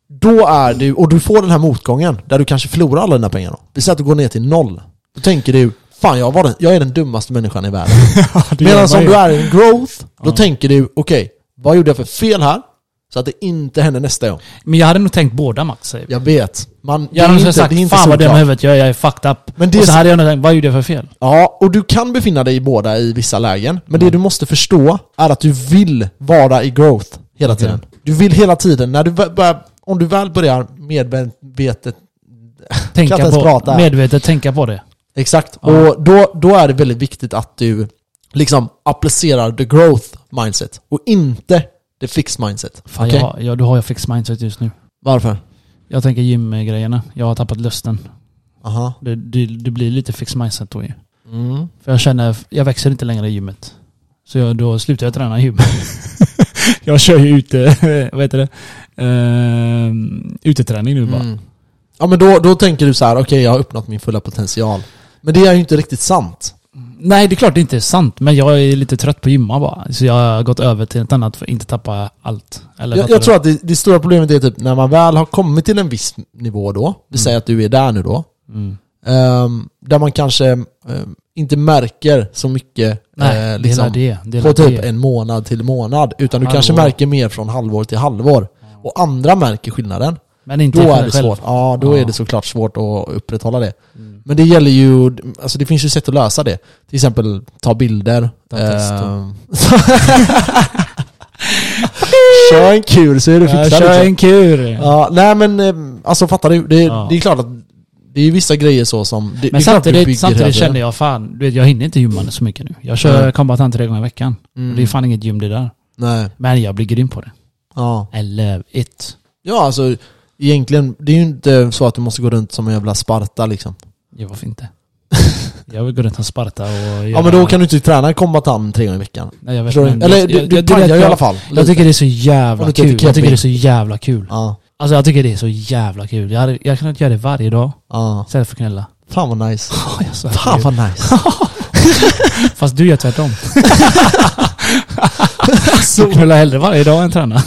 då är du, och du får den här motgången där du kanske förlorar alla dina pengar då. Vi säger att du går ner till noll. Då tänker du, fan jag, var den, jag är den dummaste människan i världen. Medan om du är i en growth, då Ja. tänker du, okej, vad gjorde jag för fel här? Så att det inte händer nästa gång. Men jag hade nog tänkt båda Max. säger. Jag vet. Man, Jag hade nog inte, sagt, det är inte fan vad dum i huvudet jag är, jag är fucked up. Men det och så så- hade jag nog tänkt, vad gjorde jag för fel? Ja, och du kan befinna dig i båda i vissa lägen. Men det du måste förstå är att du vill vara i growth hela tiden. Du vill hela tiden, när du börjar, om du väl börjar medvetet... Tänka på, prata. medvetet tänka på det. Exakt. Ja. Och då, då är det väldigt viktigt att du liksom applicerar the growth mindset och inte the fixed mindset. Fan, Okej? jag, ja, då har jag fixed mindset just nu. Varför? Jag tänker gymgrejerna. Jag har tappat lusten. Aha. Det, det, det blir lite fixed mindset då ju. Mm. För jag känner, jag växer inte längre i gymmet. Så jag, då slutar jag träna i gym. jag kör ju ute, vad heter det? Uh, uteträning nu bara. Mm. Ja men då, då tänker du så här: okej jag har uppnått min fulla potential. Men det är ju inte riktigt sant. Nej, det är klart det inte är sant. Men jag är lite trött på gymma bara. Så jag har gått över till ett annat för att inte tappa allt. Eller Jag, jag tror att det, det stora problemet är typ när man väl har kommit till en viss nivå då, vi säger att du är där nu då, Mm. ehm, där man kanske ehm, inte märker så mycket Nej, eh, liksom, det det. på typ det. en månad till månad, utan du Halvår. kanske märker mer från halvår till halvår. Och andra märker skillnaden. Men inte Då är det själv. svårt. Ja, då Ja. är det såklart svårt att upprätthålla det. Mm. Men det gäller ju, alltså det finns ju sätt att lösa det. Till exempel ta bilder. Ehm, Kör en kur så är du Jag fixad kör liksom. en kur. Ja, nej men eh, alltså fattar du? Det, Ja. det är klart att det är vissa grejer så som... Det, det Men bygger samtidigt, samtidigt känner jag fan, du vet, jag hinner inte gymma så mycket nu. Jag kör Nej. combat tre gånger i veckan. Mm. Det är fan inget gym det där. Nej. Men jag blir grym på det. Ja. I love it. ja, alltså egentligen, det är ju inte så att du måste gå runt som en jävla Sparta liksom. Ja, varför inte? jag vill gå runt och Sparta och göra... Ja men då kan du inte träna kombatan tre gånger i veckan. Nej, jag vet, Förstår men- Eller jag- du, jag- du jag- pajar jag- i alla fall. Jag tycker det är så jävla kul. Jag tycker det är så jävla kul. Ja, Alltså jag tycker det är så jävla kul. Jag, hade, jag kan inte göra det varje dag ja. istället för att knulla. Fan vad nice. Jag svär på Fan vad nice. Fast du gör tvärtom. Du knullar hellre varje dag än tränar.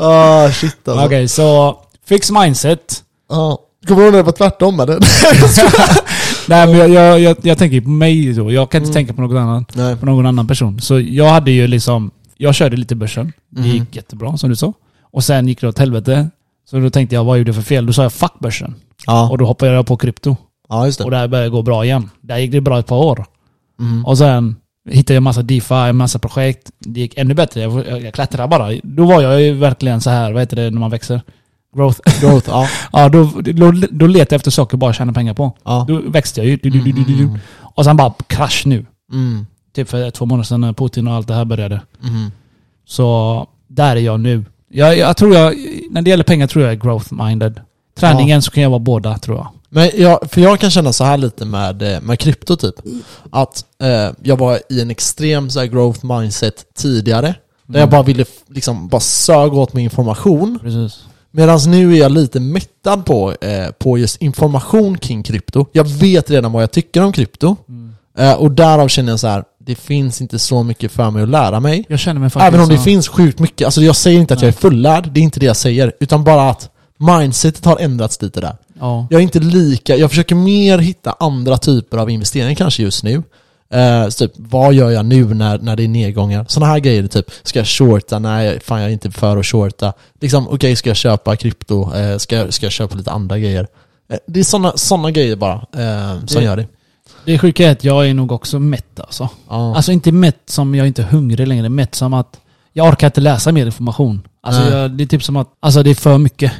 Ah shit alltså. Okej, så fix mindset. Ja. Kommer du ihåg när det var tvärtom eller? Nej men jag, jag, jag, jag tänker på mig då. Jag kan inte Mm. tänka på något annat. Nej. På någon annan person. Så jag hade ju liksom, jag körde lite börsen. Det gick jättebra som du sa. Och sen gick det åt helvete. Så då tänkte jag, vad gjorde jag för fel? Då sa jag fuck börsen. Ja. Och då hoppade jag på krypto. ja, just Och det. där började det gå bra igen. Där gick det bra ett par år. Mm. Och sen hittade jag massa DeFi, massa projekt. Det gick ännu bättre. Jag, jag, klättrade bara. Då var jag ju verkligen så här, vad heter det när man växer? Growth. Growth, ja. ja, då, då, då letade jag efter saker bara tjäna pengar på. ja. Då växte jag ju. Du, du, du. Mm. Och sen bara krasch nu. Mm. Typ för två månader sedan när Putin och allt det här började. Mm. Så där är jag nu. Jag, jag tror jag, när det gäller pengar tror jag är growth-minded. Träningen så kan jag vara båda tror jag. Men jag, för jag kan känna så här lite med, eh, med krypto typ. Att eh, jag var i en extrem så här, growth mindset tidigare. Där jag bara ville liksom bara sög åt mig information. Precis. Medan nu är jag lite mättad på, eh, på just information kring krypto. Jag vet redan vad jag tycker om krypto. Mm. Eh, och därav känner jag så här. det finns inte så mycket för mig att lära mig. Jag känner mig faktiskt Även om det så- finns sjukt mycket. Alltså jag säger inte att jag är Nej. fullärd, det är inte det jag säger. Utan bara att mindsetet har ändrats lite där. Ja. Jag är inte lika, jag försöker mer hitta andra typer av investeringar kanske just nu. Så typ, vad gör jag nu när, när det är nedgångar? Sådana här grejer, typ, ska jag shorta? Nej, fan jag är inte för att shorta. Liksom, okej, ska jag köpa krypto? Eh, ska, ska jag köpa lite andra grejer? Eh, det är sådana såna grejer bara eh, som Det- gör det. Det sjuka är att jag är nog också mätt alltså. Alltså inte mätt som jag inte är hungrig längre, mätt som att jag orkar inte läsa mer information. Alltså jag, det är typ som att, alltså det är för mycket.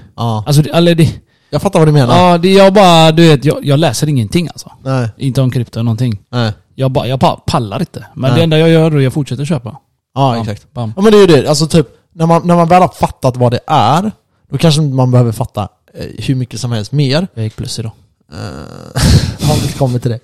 Alltså det, eller det, Jag fattar vad du menar. ja, det, jag bara, du vet, jag, jag läser ingenting alltså. Nej, Inte om krypto eller någonting. nej. Jag bara, jag bara pallar inte. Men Nej. det enda jag gör är att jag fortsätter köpa. Ja, Bam, exakt. Bam. Ja men det är ju det, alltså typ, när man, när man väl har fattat vad det är, då kanske man behöver fatta eh, hur mycket som helst mer. Jag gick plus idag. Eh, ja, vi kommer till det.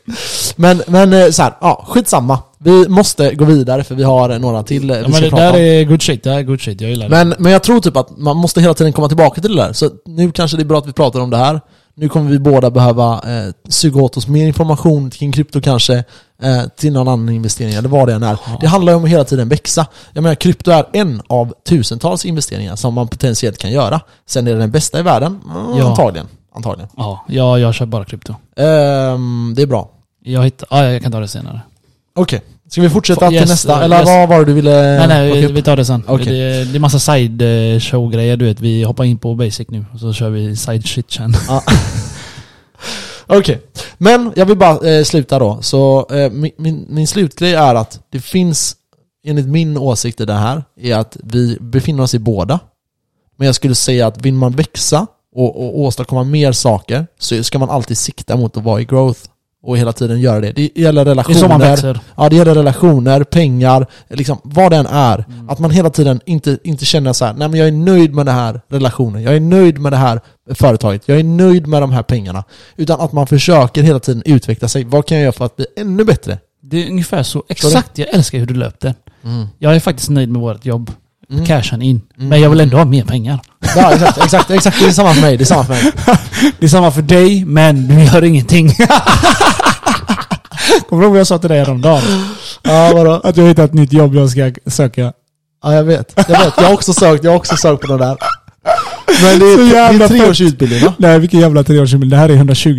Men, men eh, så här, ja, skitsamma. Vi måste gå vidare för vi har eh, några till eh, vi Ja, men ska det prata där om. är good shit, det här är good shit. Jag gillar det. Men, men jag tror typ att man måste hela tiden komma tillbaka till det där. Så nu kanske det är bra att vi pratar om det här. Nu kommer vi båda behöva eh, suga åt oss mer information kring krypto kanske, eh, till någon annan investering eller vad det än är. Det handlar ju om att hela tiden växa. Jag menar, krypto är en av tusentals investeringar som man potentiellt kan göra. Sen är det den bästa i världen? Mm, Ja. Antagligen. Antagligen. Ja, jag, jag kör bara krypto. Ehm, det är bra. Jag hittar, ja, jag kan ta det senare. Okej. Ska vi fortsätta Yes, till nästa? eh, Eller yes. vad var det du ville nej nej, vi, tar det sen. Okej. Det, det är massa side eh, show grejer du vet. Vi hoppar in på basic nu och så kör vi side shit sen. Ja. Okej, men jag vill bara eh, sluta då. Så eh, min, min, min slutgrej är att det finns, enligt min åsikt i det här, är att vi befinner oss i båda. Men jag skulle säga att vill man växa och, och åstadkomma mer saker så ska man alltid sikta mot att vara i growth och hela tiden göra det. Det gäller Det relationer. växer. Ja, det gäller relationer, pengar, liksom vad den är. Att man hela tiden inte, inte känner så här, nej men jag är nöjd med den här relationen, jag är nöjd med det här företaget, jag är nöjd med de här pengarna. Utan att man försöker hela tiden utveckla sig. Vad kan jag göra för att bli ännu bättre? Det är ungefär så. Exakt, jag älskar hur du löpte. Jag är faktiskt nöjd med vårt jobb. Mm. Cashen in. Men jag vill ändå ha mer pengar. Ja, exakt, exakt, exakt. Det är samma för mig. Det är samma för mig. Det är samma för dig, men du gör ingenting. Kommer du ihåg vad jag sa till dig häromdagen? Ja, vadå? Att jag hittat ett nytt jobb jag ska söka. Ja, jag vet. Jag vet. Jag har också sökt, jag har också sökt på det där. Men det Så är, det jävla är tre års utbildning va? Nej, vilken jävla treårsutbildning. Det här är 120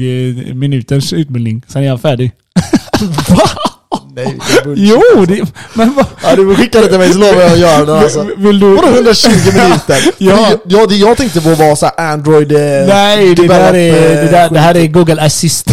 minuters utbildning. Sen är jag färdig. Nej, det är bullshit. Jo, det, men vad... Ja, du skickar det till mig så lovar jag att göra det alltså. Vill du... Vadå 120 minuter? Ja. ja, det jag tänkte på var så här Android... eh, Nej, det där är, det, där, eh, det här är Google Assist.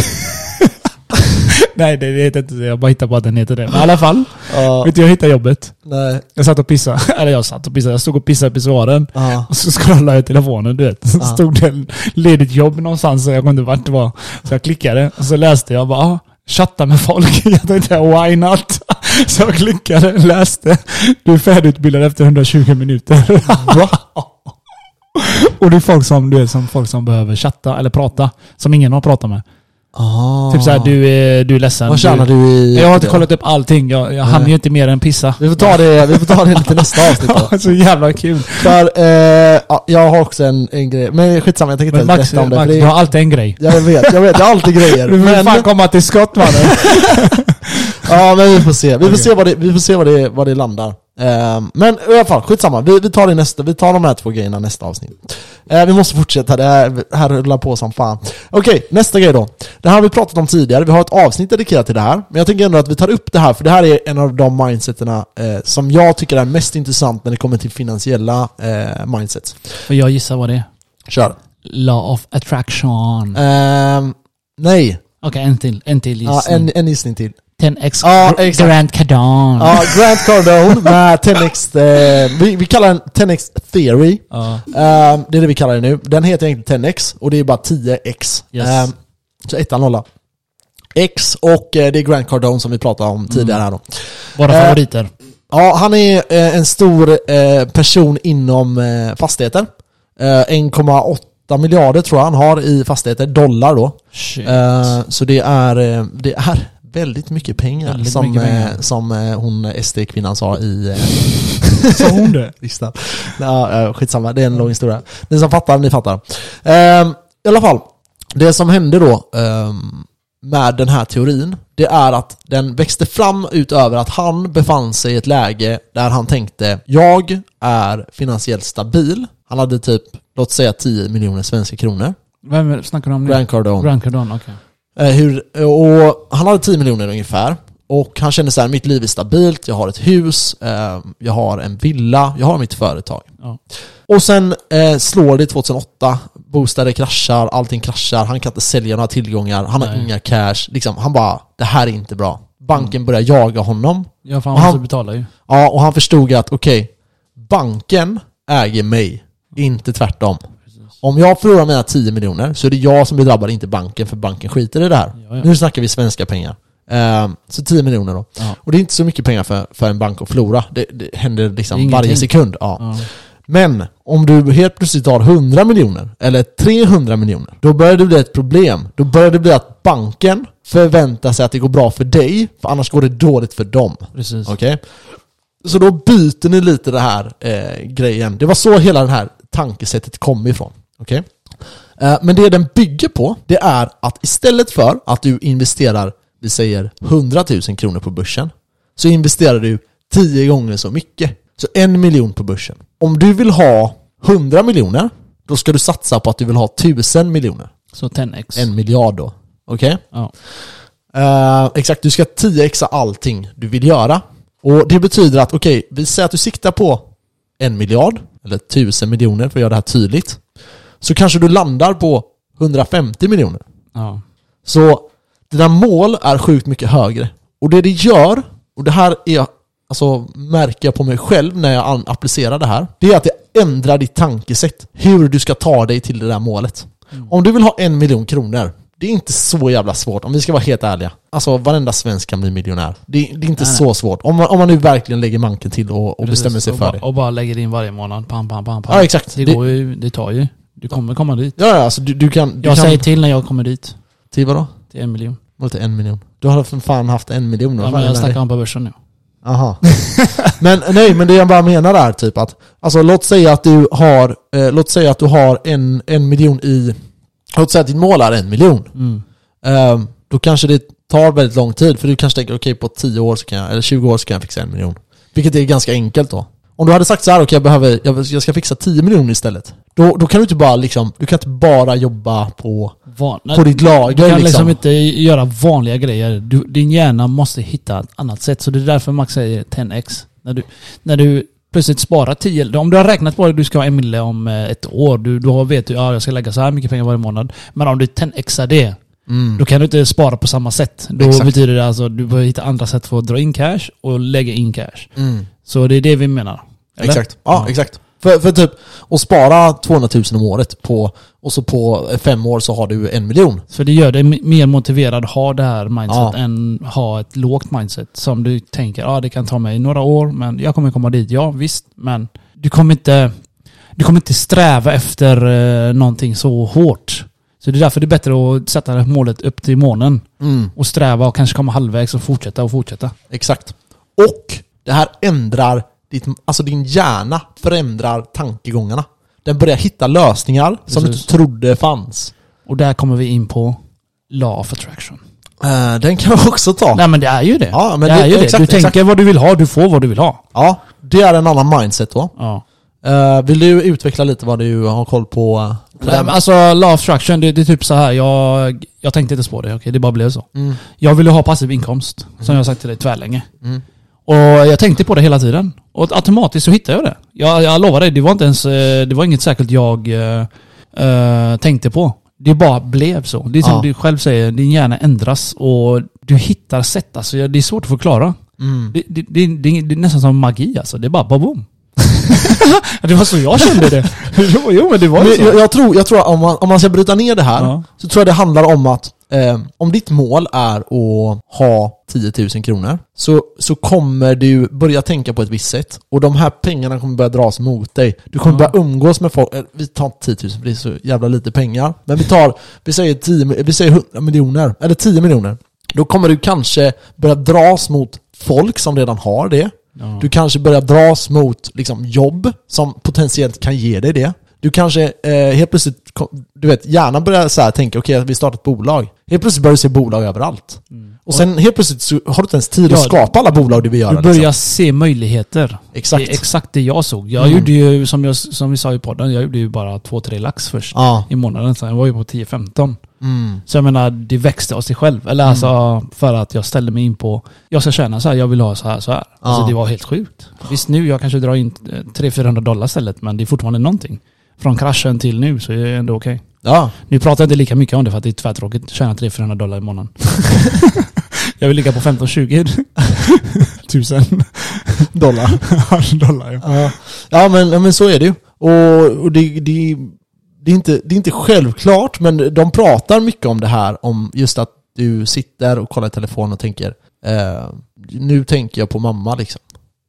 Nej, det, heter inte det. Jag bara hittar på att den heter det. Men i alla fall. Ja, Vet du, jag hittade jobbet. nej. Jag satt och pissade. Eller jag satt och pissade. Jag stod och pissade i pissoaren. Ja. Och så scrollade jag i telefonen, du vet. Så Ja. stod det ledigt jobb någonstans, så jag kommer inte vart det var. Så jag klickade, och så läste jag bara, ah, chatta med folk. Jag tänkte, why not? Så jag klickade, läste. Du är färdigutbildad efter 120 minuter. Va? Och det är folk som, du vet, som folk som behöver chatta eller prata, som ingen har pratat med. Ah. Typ såhär, du är, du är ledsen. Vad tjänar du i... Jag har inte kollat upp allting. Jag, jag hann ju inte mer än pissa. Vi får ta det, vi får ta det lite nästa avsnitt då. så jävla kul. För, eh, ja, jag har också en, en grej. Men skitsamma, jag tänker inte berätta om det. Max du har alltid en grej. jag vet, jag vet, jag har alltid grejer. Du vill fan komma till skott mannen. ja men vi får se. Vi får Okej. se vad det, vi får se vad det, vad det landar. Ehm, men i alla fall, skitsamma. Vi, vi tar det nästa, vi tar de här två grejerna nästa avsnitt. Eh, vi måste fortsätta, det här, här rullar på som fan. Okej, nästa grej då. Det här har vi pratat om tidigare, vi har ett avsnitt dedikerat till det här. Men jag tänker ändå att vi tar upp det här, för det här är en av de mindseterna eh, som jag tycker är mest intressant när det kommer till finansiella eh, mindsets. För jag gissar vad det är. Kör. Law of attraction. Ehm, nej. Okej, en till. En till Ja, gissning. en, en gissning till. 10x Ja, exakt. Grant Cardone. Ja, Grant Cardone med 10x, eh, vi, vi kallar den 10x theory. Ja. Ehm, det är det vi kallar det nu. Den heter egentligen 10x och det är bara 10x. Yes. Ehm, så ettan nolla. X och eh, det är Grant Cardone som vi pratade om tidigare här då. Våra Eh, favoriter. Ja, han är eh, en stor eh, person inom eh, fastigheter. Eh, 1,8 miljarder tror jag han har i fastigheter, dollar då. Shit. Så det är, det är väldigt mycket pengar Väldigt som, mycket pengar. eh, som eh, hon SD-kvinnan sa i eh, Sa hon det? listan. Ja, eh, skitsamma, det är en lång historia. Ni som fattar, ni fattar. Ehm, I alla fall, det som hände då ehm, med den här teorin, det är att den växte fram utöver att han befann sig i ett läge där han tänkte jag är finansiellt stabil. Han hade typ, låt säga 10 miljoner svenska kronor. Vem snackar du om nu? Grant Cardone. Grant Cardone, okej. Eh, hur, och han hade 10 miljoner ungefär. Och han kände så här, mitt liv är stabilt, jag har ett hus, eh, jag har en villa, jag har mitt företag. Ja. Och sen eh, slår det 2008, bostäder kraschar, allting kraschar, han kan inte sälja några tillgångar, han har Nej. inga cash. Liksom, han bara, det här är inte bra. Banken börjar jaga honom. Ja, för han Och han- måste betala ju. Ja, och han förstod att okej, banken äger mig, inte tvärtom. Om jag förlorar mina 10 miljoner så är det jag som blir drabbad, inte banken, för banken skiter i det här. Ja, ja. Nu snackar vi svenska pengar. Ehm, så 10 miljoner då. Ja. Och det är inte så mycket pengar för, för en bank att förlora. Det, det händer liksom är varje ingenting. sekund. Ja. Men om du helt plötsligt har 100 miljoner, eller 300 miljoner, då börjar det bli ett problem. Då börjar det bli att banken förväntar sig att det går bra för dig, för annars går det dåligt för dem. Precis. Okej? Så då byter ni lite det här eh, grejen. Det var så hela det här tankesättet kom ifrån. Okej? Eh, men det den bygger på, det är att istället för att du investerar, vi säger 100 000 kronor på börsen, så investerar du 10 gånger så mycket. Så en miljon på börsen. Om du vill ha 100 miljoner, då ska du satsa på att du vill ha 1000 miljoner. Så 10x. En miljard då. Okej? Ja. Eh, exakt, du ska 10xa allting du vill göra. Och det betyder att, okej, vi säger att du siktar på en miljard, eller tusen miljoner för att göra det här tydligt. Så kanske du landar på 150 miljoner. Ja. Så dina mål är sjukt mycket högre. Och det det gör, och det här är, alltså, märker jag på mig själv när jag applicerar det här, det är att det ändrar ditt tankesätt. Hur du ska ta dig till det där målet. Om du vill ha en miljon kronor, det är inte så jävla svårt om vi ska vara helt ärliga. Alltså varenda svensk kan bli miljonär. Det, det är inte nej. så svårt. Om man, om man nu verkligen lägger manken till och, och Precis. bestämmer sig och för bara, det. Och bara lägger in varje månad. Pam, pam, pam, pam. Ja exakt. Det, Det, går ju, det tar ju. Du kommer komma dit. ja, ja, alltså du, du kan... Du Jag kan säger till när jag kommer dit. Till vadå? Till en miljon. Var det en miljon? Du har för fan haft en miljon då? Ja, men jag snackar om på börsen nu. Aha. men nej, men det jag bara menar är typ att, alltså låt säga att du har, eh, låt säga att du har en, en miljon i, låt säga att ditt mål är en miljon. Mm. Ehm, då kanske det tar väldigt lång tid, för du kanske tänker okej på 10 år så kan jag, eller 20 år så kan jag fixa en miljon. Vilket är ganska enkelt då. Om du hade sagt så här, okej jag behöver, jag, jag ska fixa 10 miljoner istället. Då, då kan du inte bara liksom, du kan inte bara jobba på, Van, på ditt lager Du kan liksom liksom. inte göra vanliga grejer. Du, din hjärna måste hitta ett annat sätt. Så det är därför Max säger 10x. När du, när du plötsligt sparar 10... Om du har räknat på att du ska ha en mille om eh, ett år. Du, du vet ju ja, jag ska lägga så här mycket pengar varje månad. Men om du 10xar det, Mm. då kan du inte spara på samma sätt. Då Exakt. betyder det alltså att du behöver hitta andra sätt för att dra in cash och lägga in cash. Mm. Så det är det vi menar. Eller? Exakt. Ja, exakt. För, för typ, att spara 200 000 om året på, och så på fem år så har du en miljon. För det gör dig mer motiverad att ha det här mindset Ja. än ha ett lågt mindset. Som du tänker, ja det kan ta mig några år men jag kommer komma dit. Ja visst, men du kommer inte, du kommer inte sträva efter eh, någonting så hårt. Så det är därför det är bättre att sätta det här målet upp till månen Mm. och sträva och kanske komma halvvägs och fortsätta och fortsätta. Exakt. Och det här ändrar ditt, alltså din hjärna förändrar tankegångarna. Den börjar hitta lösningar som du inte trodde fanns. Och där kommer vi in på Law of Attraction. Eh, den kan vi också ta. Nej men det är ju det. Ja, men det, det- är ju det. exakt, Du exakt. tänker vad du vill ha, du får vad du vill ha. Ja, det är en annan mindset då. Ja. Eh, vill du utveckla lite vad du har koll på? eh, på Nej, Alltså law of attraction, det, det är typ så här. Jag, jag tänkte inte spå det, okej det bara blev så. Mm. Jag ville ha passiv inkomst, som jag har sagt till dig tvärlänge. Mm. Och jag tänkte på det hela tiden. Och automatiskt så hittade jag det. Jag, jag lovar dig, det var inte ens, eh, det var inget särskilt jag eh, tänkte på. Det bara blev så. Det är som Ja. du själv säger, din hjärna ändras och du hittar sätt. Alltså, det är svårt att förklara. Mm. Det, det, det, det, är nästan som magi alltså. Det är bara boom. det var så jag kände det. jo, men det var Men så. jag, jag, tror, jag tror att om man, om man ska bryta ner det här, Ja. så tror jag det handlar om att eh, om ditt mål är att ha 10 000 kronor, så, så kommer du börja tänka på ett visst sätt. Och de här pengarna kommer börja dras mot dig. Du kommer Ja. börja umgås med folk, eh, vi tar inte 10 000 för det är så jävla lite pengar. Men vi tar, vi säger, 10, mi- vi säger 100 miljoner, eller 10 miljoner. Då kommer du kanske börja dras mot folk som redan har det. Du kanske börjar dras mot liksom, jobb som potentiellt kan ge dig det. Du kanske eh, helt plötsligt du vet, hjärnan börjar så här tänka okej, vi startar ett bolag. Helt plötsligt börjar du se bolag överallt. Och sen helt plötsligt så har du inte ens tid Ja, att skapa alla bolag du vill göra. Du börjar liksom. se möjligheter. Exakt. Det är exakt det jag såg. Jag Mm. gjorde ju, som, jag, som vi sa i podden, jag gjorde ju bara 2-3 lax först. Ja. I månaden. Jag var ju på 10-15. Mm. Så jag menar, det växte av sig själv. Eller alltså för att jag ställde mig in på, jag ska tjäna så här, jag vill ha så här, så här. Alltså det var helt sjukt. Visst nu, jag kanske drar in eh, 300-400 dollar istället, men det är fortfarande någonting. Från kraschen till nu så är det ändå okej. Ja. Nu pratar jag inte lika mycket om det för att det är tvärtråkigt tjäna 300-400 dollar i månaden. jag vill ligga på 15-20 tusen Dollar. dollar. Ja. Ja, ja men, men så är det ju. Och, och det, det, det, är inte, det är inte självklart, men de pratar mycket om det här, om just att du sitter och kollar i telefonen och tänker eh, nu tänker jag på mamma liksom.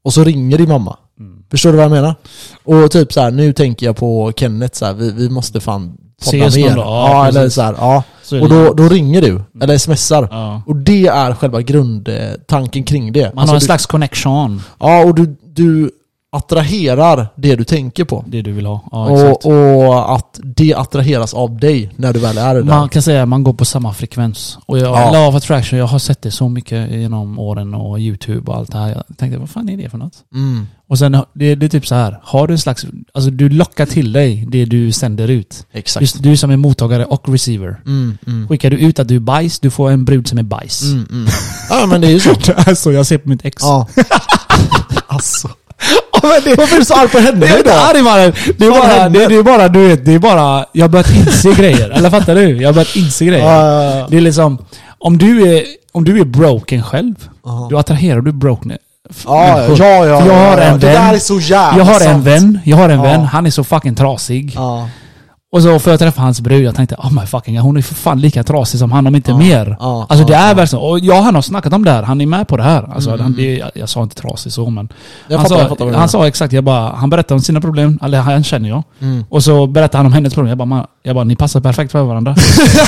Och så ringer din mamma. Mm. Förstår du vad jag menar? Och typ så här, nu tänker jag på Kenneth så här, vi, vi måste fan podda Ses mer. dag, Ja, ja, eller precis. så här, ja. Så Och då, då ringer du, eller smsar. Ja. Och det är själva grundtanken kring det. Man Alltså har en du, slags connection. Ja, och du, du attraherar det du tänker på. Det du vill ha. Ja, och, och att det attraheras av dig när du väl är där. Man kan säga att man går på samma frekvens. Och jag, Ja. Of attraction, jag har sett det så mycket genom åren och YouTube och allt det här. Jag tänkte, vad fan är det för något? Mm. Och sen, det, det är typ så här. Har du en slags, alltså du lockar till dig det du sänder ut. Exakt. Just du som är mottagare och receiver. Mm, mm. Skickar du ut att du är bajs, du får en brud som är bajs. Mm, mm. Ja men det är ju så. Det är så jag ser på mitt ex. Ja. alltså. Varför är du så arg på henne Jag är inte arg mannen. Det är Vad bara, händer? det, det är bara, du vet, det är bara, jag har börjat inse grejer. Eller fattar du? Jag har börjat inse grejer. Ja, ja, ja. Det är liksom, om du är, om du är broken själv, Ja. då attraherar du broken. Ja, ja, ja, ja. Jag har en Det vän. där är så jävla Jag har en sant. vän, jag har en vän, han är så fucking trasig. Ja. Och så får jag träffa hans brud, jag tänkte oh my fucking hon är för fan lika trasig som han om inte Ja, mer. ja, alltså det är ja. verkligen så. Och jag han har snackat om det här, han är med på det här. Alltså, Mm, han, det, jag, jag sa inte trasig så men. Jag han fattar, sa, han sa exakt, jag bara, han berättade om sina problem, eller han känner jag. Mm. Och så berättade han om hennes problem. Jag bara, "Man, jag bara ni passar perfekt för varandra.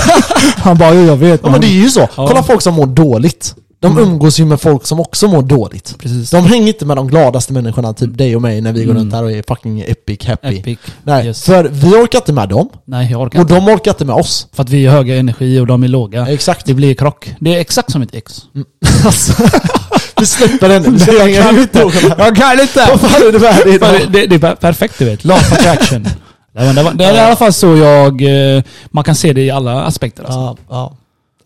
han bara, jo jag vet. Ja men det är ju så. Kolla folk som mår dåligt. De umgås ju med folk som också mår dåligt. Precis. De hänger inte med de gladaste människorna, typ dig och mig, när vi går Mm. runt här och är fucking epic happy. Epic. Nej, Yes. för vi orkar inte med dem. Nej jag orkar Och inte. de orkar inte med oss. För att vi är höga energi och de är låga. Exakt. Det blir krock. Det är exakt som mitt ex. alltså, vi släpper den. Vi ska jag kan inte. Jag kan inte! Vad fan är det med dig det, det är per- perfekt du vet. Law of attraction. Det, var, det, var, det är i alla fall så jag... eh, Man kan se det i alla aspekter. Alltså. Ja, ja,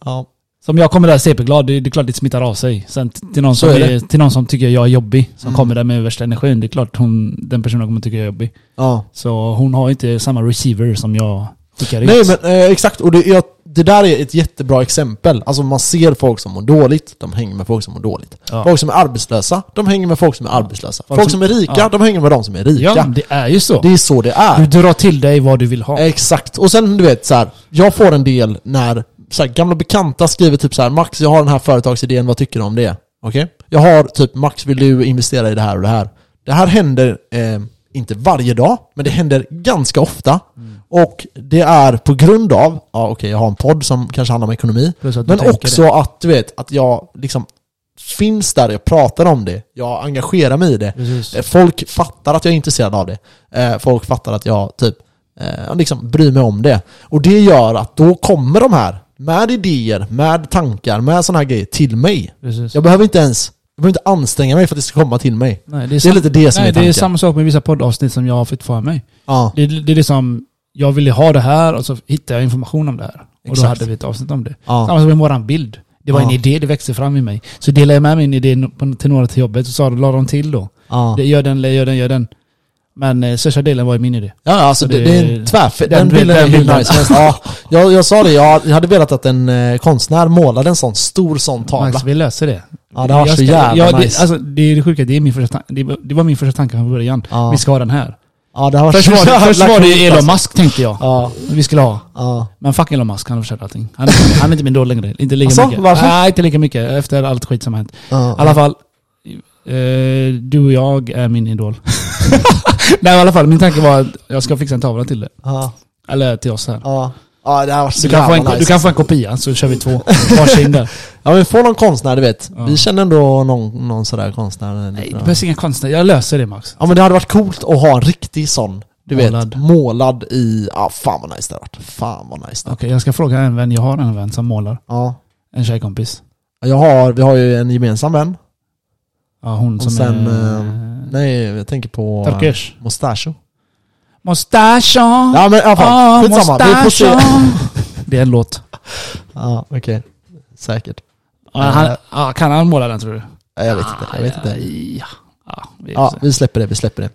ja. Som jag kommer där CP-glad, det, det är klart det smittar av sig. Sen till någon, som är är, till någon som tycker jag är jobbig, som Mm. kommer där med värsta energin, det är klart hon, den personen kommer tycka jag är jobbig. ja. Så hon har inte samma receiver som jag skickar ut. Nej men eh, exakt, och det, är, det där är ett jättebra exempel. Alltså man ser folk som mår dåligt, de hänger med folk som mår dåligt. Ja. Folk som är arbetslösa, de hänger med folk som är arbetslösa. Folk Folk som- som är rika, ja. de hänger med de som är rika. Ja, det är ju så. Det är så det är. Du drar till dig vad du vill ha. Exakt. Och sen du vet så här, jag får en del när så här, gamla bekanta skriver typ så här, Max jag har den här företagsidén, vad tycker du om det? Okej? Jag har typ, Max vill du investera i det här och det här? Det här händer, eh, inte varje dag, men det händer ganska ofta. Och det är på grund av, ja okej jag har en podd som kanske handlar om ekonomi, men också att du vet, att jag liksom finns där, jag pratar om det, jag engagerar mig i det. Precis. Eh, Folk fattar att jag är intresserad av det. Eh, Folk fattar att jag typ eh, liksom bryr mig om det. Och det gör att då kommer de här med idéer, med tankar, med sådana här grejer till mig. Precis. Jag behöver inte ens jag behöver inte anstränga mig för att det ska komma till mig. Nej, Det är sam- lite det som nej, är det är tanken. samma sak med vissa poddavsnitt som jag har fått för mig. Ja, Det, det är liksom, jag ville ha det här och så hittade jag information om det här. Och då hade vi ett avsnitt om det. ja, Samma som med våran bild. Det var Ja. en idé, det växte fram i mig. Så delade jag med mig en idé till några till jobbet och sa, la de till då. ja. Det, gör den, gör den, gör den. Men eh, största delen var ju min idé. Ja, alltså Så det, det- det är en tvärfett. den Den, bilden är hur nice som. Ja, jag, jag sa det, jag, hade velat att en eh, konstnär målade en sån stor sån tavla. Max, vi löser det. Ja, det varit Jag så ska- jävla ja, det, nice. alltså, det är det sjuka, det, är min första, det, var- det var min första tanke från början. Ja. Vi ska ha den här. Ja, det varit Först var det, först var det Elon alltså. Musk tänkte jag. Ja, Vi skulle ha. ja. Men fuck Elon Musk, han har förstört allting. Han, är- han är inte min idol längre. Inte lika Alltså, mycket. varför? Nej, inte lika mycket. Efter allt skit som har hänt. ja. I alla fall, eh, du och jag är min idol. Nej i alla fall, min tanke var att jag ska fixa en tavla till det. Ja, Eller till oss här. ja. Ja, det har varit så Du kan, få en, jävla du nice. kan få en kopia, så kör vi två. Varsin där. Ja men få någon konstnär du vet. Ja. Vi känner ändå någon, någon sådär konstnär. Nej, det behövs inga konstnärer. Jag löser det Max. Ja men det hade varit coolt att ha en riktig sån Du Målad. vet, målad i, ja fan vad nice det har varit. Fan vad nice Okej, jag ska fråga en vän. Jag har en vän som målar. Ja. En tjejkompis. Jag har, vi har ju en gemensam vän. Ja, hon Och som sen, är... eh, Nej, jag tänker på... eh, Turkish. Mustacho. Mustaschen! Ja men i alla fall, skitsamma. Vi får se. mustaschen. Det är en låt. Ja, okej. Säkert. Ja, han, ja, kan han måla den tror du? Ja, Jag vet inte, jag vet inte. Ja, ja, vi Ja, vi släpper det, vi släpper det.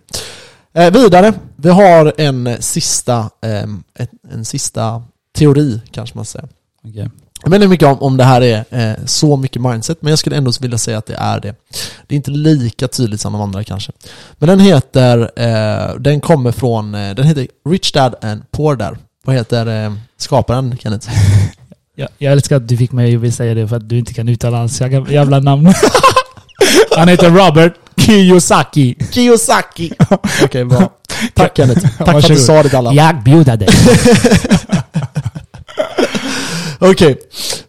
Eh, vidare, vi har en sista, ehm, ett, en sista teori kanske man säger. Okej. Jag vet inte mycket om, om det här är eh, så mycket mindset, men jag skulle ändå vilja säga att det är det. Det är inte lika tydligt som de andra kanske. Men den heter, eh, den kommer från, eh, den heter Rich Dad and Poor Dad. Vad heter eh, skaparen, Kenneth? Jag, jag älskar att du fick mig att säga det för att du inte kan uttala hans jävla namn. Han heter Robert Kiyosaki. Kiyosaki! Okej, bra. Tack Kenneth. Tack för att du sa det till alla. Jag bjuder dig. Okej,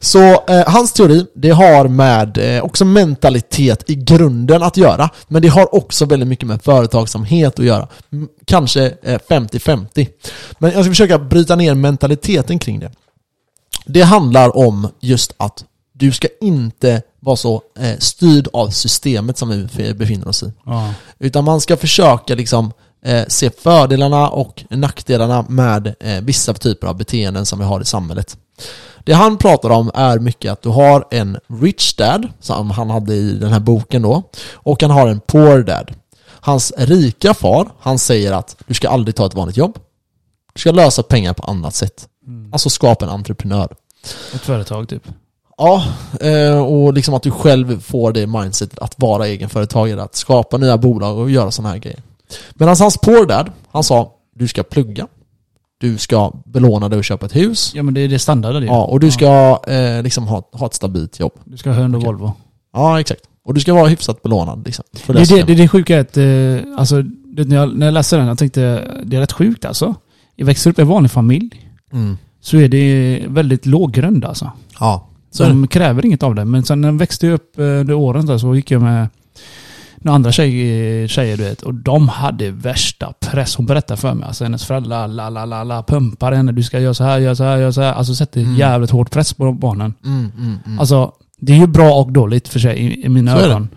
så eh, hans teori, det har med eh, också mentalitet i grunden att göra. Men det har också väldigt mycket med företagsamhet att göra. M- kanske eh, 50-50. Men jag ska försöka bryta ner mentaliteten kring det. Det handlar om just att du ska inte vara så eh, styrd av systemet som vi befinner oss i. Ja. Utan man ska försöka liksom eh, se fördelarna och nackdelarna med eh, vissa typer av beteenden som vi har i samhället. Det han pratar om är mycket att du har en rich dad, som han hade i den här boken då, och han har en poor dad. Hans rika far, han säger att du ska aldrig ta ett vanligt jobb. Du ska lösa pengar på annat sätt. Alltså skapa en entreprenör. Ett företag typ. Ja, eh, och liksom att du själv får det mindsetet att vara egenföretagare, att skapa nya bolag och göra sådana här grejer. Medan hans poor dad, han sa du ska plugga, du ska belåna dig och köpa ett hus, Ja men det är det standarda det. ja, och du ska eh, liksom ha, ha ett stabilt jobb. Du ska ha hund och Okej. Volvo. Ja, exakt. Och du ska vara hyfsat belånad liksom. För Det, är det, det, är det sjuka att, eh, alltså, det, när, jag, när jag läste den, jag tänkte det är rätt sjukt alltså. Jag växer upp i en vanlig familj, mm. så är det väldigt låggrund alltså. Ja, så är det. De kräver inget av det. Men sen när jag växte upp eh, under åren där, så gick jag med några andra tjej, tjejer du vet. Och de hade värsta press. Hon berättade för mig. Alltså hennes föräldrar la, la, la, la, pumpar henne. Du ska göra så här, göra så här, göra så här. Alltså sätter Mm. jävligt hård press på barnen. Mm, mm, mm. Alltså det är ju bra och dåligt för sig i, i mina Så ögon.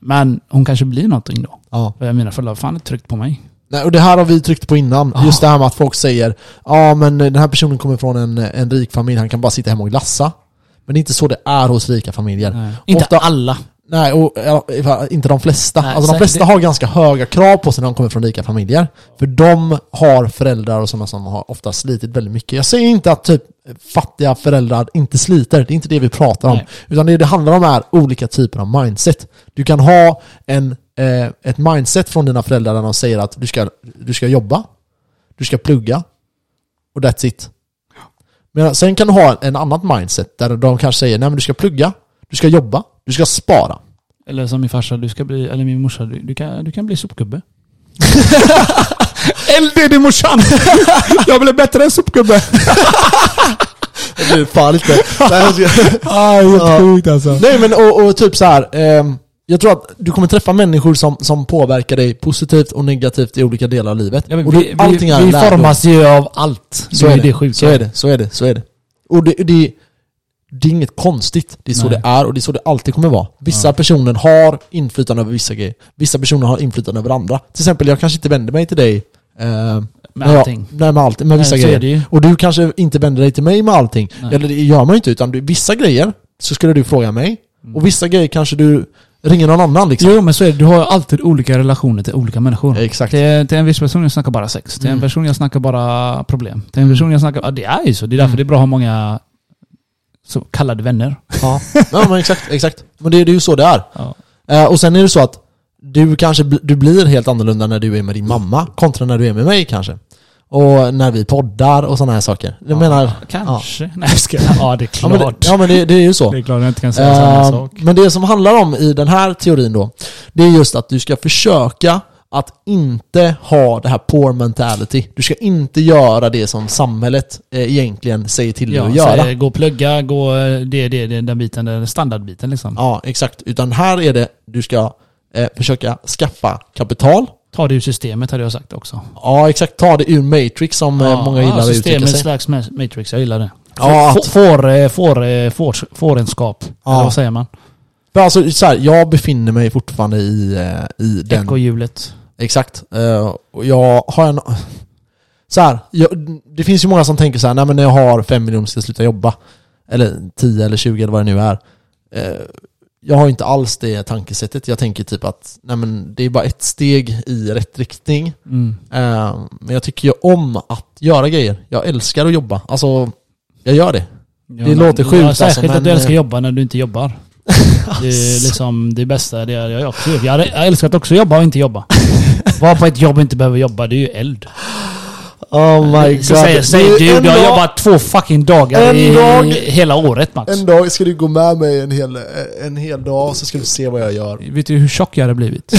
Men hon kanske blir någonting då. ja. För mina föräldrar har fan tryckt på mig. Nej, och det här har vi tryckt på innan. Ja. Just det här med att folk säger Ja men den här personen kommer från en, en rik familj, han kan bara sitta hemma och glassa. Men det är inte så det är hos rika familjer. Nej. Inte Ofta- alla. Nej, och, ja, inte de flesta. Nej, alltså de flesta det- har ganska höga krav på sig när de kommer från rika familjer. För de har föräldrar och sådana som har ofta slitit väldigt mycket. Jag säger inte att typ fattiga föräldrar inte sliter, det är inte det vi pratar om. Nej. Utan det det handlar om är olika typer av mindset. Du kan ha en, eh, ett mindset från dina föräldrar där de säger att du ska, du ska jobba, du ska plugga och that's it. Men sen kan du ha en annat mindset där de kanske säger nej men du ska plugga, du ska jobba, du ska spara. Eller som min farsa, du ska bli, eller min morsa, du, du, kan, du kan bli sopgubbe. LDD morsan! jag blev bättre än sopgubbe. Det blir fan. Nej, ska- Ah, helt Ja. sjukt alltså. Nej men och, och typ så här. ehm, jag tror att du kommer träffa människor som, som påverkar dig positivt och negativt i olika delar av livet. Ja, och vi, du, allting vi, är vi lärdom. formas ju av allt. Så det är är det. det sjuka. Så är det, så är det, så är det. Och det, det, det är inget konstigt. Det är så Nej. det är och det är så det alltid kommer vara. Vissa Ja. personer har inflytande över vissa grejer. Vissa personer har inflytande över andra. Till exempel, jag kanske inte vänder mig till dig eh, Med allting. Nej, med allting. Med Nej, vissa är grejer. Och du kanske inte vänder dig till mig med allting. Nej. Eller det gör man ju inte, utan du, vissa grejer så skulle du fråga mig. Mm. Och vissa grejer kanske du ringer någon annan liksom. Jo men så är det, du har alltid olika relationer till olika människor. Exakt. Till, till en viss person jag snackar bara sex. Till en Mm. person jag snackar bara problem. Till en person jag snackar... Ja, det är ju så. Det är därför Mm. det är bra att ha många så kallade vänner. Ja, ja men exakt, exakt. Men det, det är ju så det är. Ja. Eh, och sen är det så att du kanske du blir helt annorlunda när du är med din mamma kontra när du är med mig kanske. Och när vi poddar och sådana här saker. Jag menar... Kanske. Nej jag ska, Ja det är Ja men, klart. det, ja, men det, det är ju så. Det är klart jag inte kan säga samma Eh, sak. men det som handlar om i den här teorin då, det är just att du ska försöka att inte ha det här poor mentality. Du ska inte göra det som samhället eh, egentligen säger till dig Ja, att göra. så, gå och plugga, gå eh, det, det, det, den biten, den standardbiten liksom. Ja, exakt. Utan här är det, du ska eh, försöka skaffa kapital. Ta det ur systemet hade jag sagt också. Ja exakt, ta det ur Matrix som eh, många gillar att uttrycka systemet sig. slags ma- Matrix, jag gillar det. Ja, att- Får, får, får, fårenskap. Ja. Eller vad säger man? Alltså, så här, jag befinner mig fortfarande i, i den... Ecohjulet. Exakt. Eh, och jag har en... Så här, jag, det finns ju många som tänker så här, nej men när jag har fem miljoner ska jag sluta jobba. Eller 10 eller 20 eller vad det nu är. Eh, jag har inte alls det tankesättet. Jag tänker typ att nej men det är bara ett steg i rätt riktning. Mm. Eh, men jag tycker ju om att göra grejer. Jag älskar att jobba. Alltså, jag gör det. Ja, Det låter sjukt, ja, alltså, Särskilt men, att du älskar eh, jobba när du inte jobbar. Det är liksom det bästa. Det är jag också. Jag hade- jag älskar att också jobba och inte jobba. Vara på ett jobb och inte behöva jobba, det är ju eld. Oh my god. Så säger, säger du, du har dag- jobbat två fucking dagar En i, dag- hela året Max. En dag ska du gå med mig en hel, en hel dag så ska du se vad jag gör. Vet du hur tjock jag hade blivit?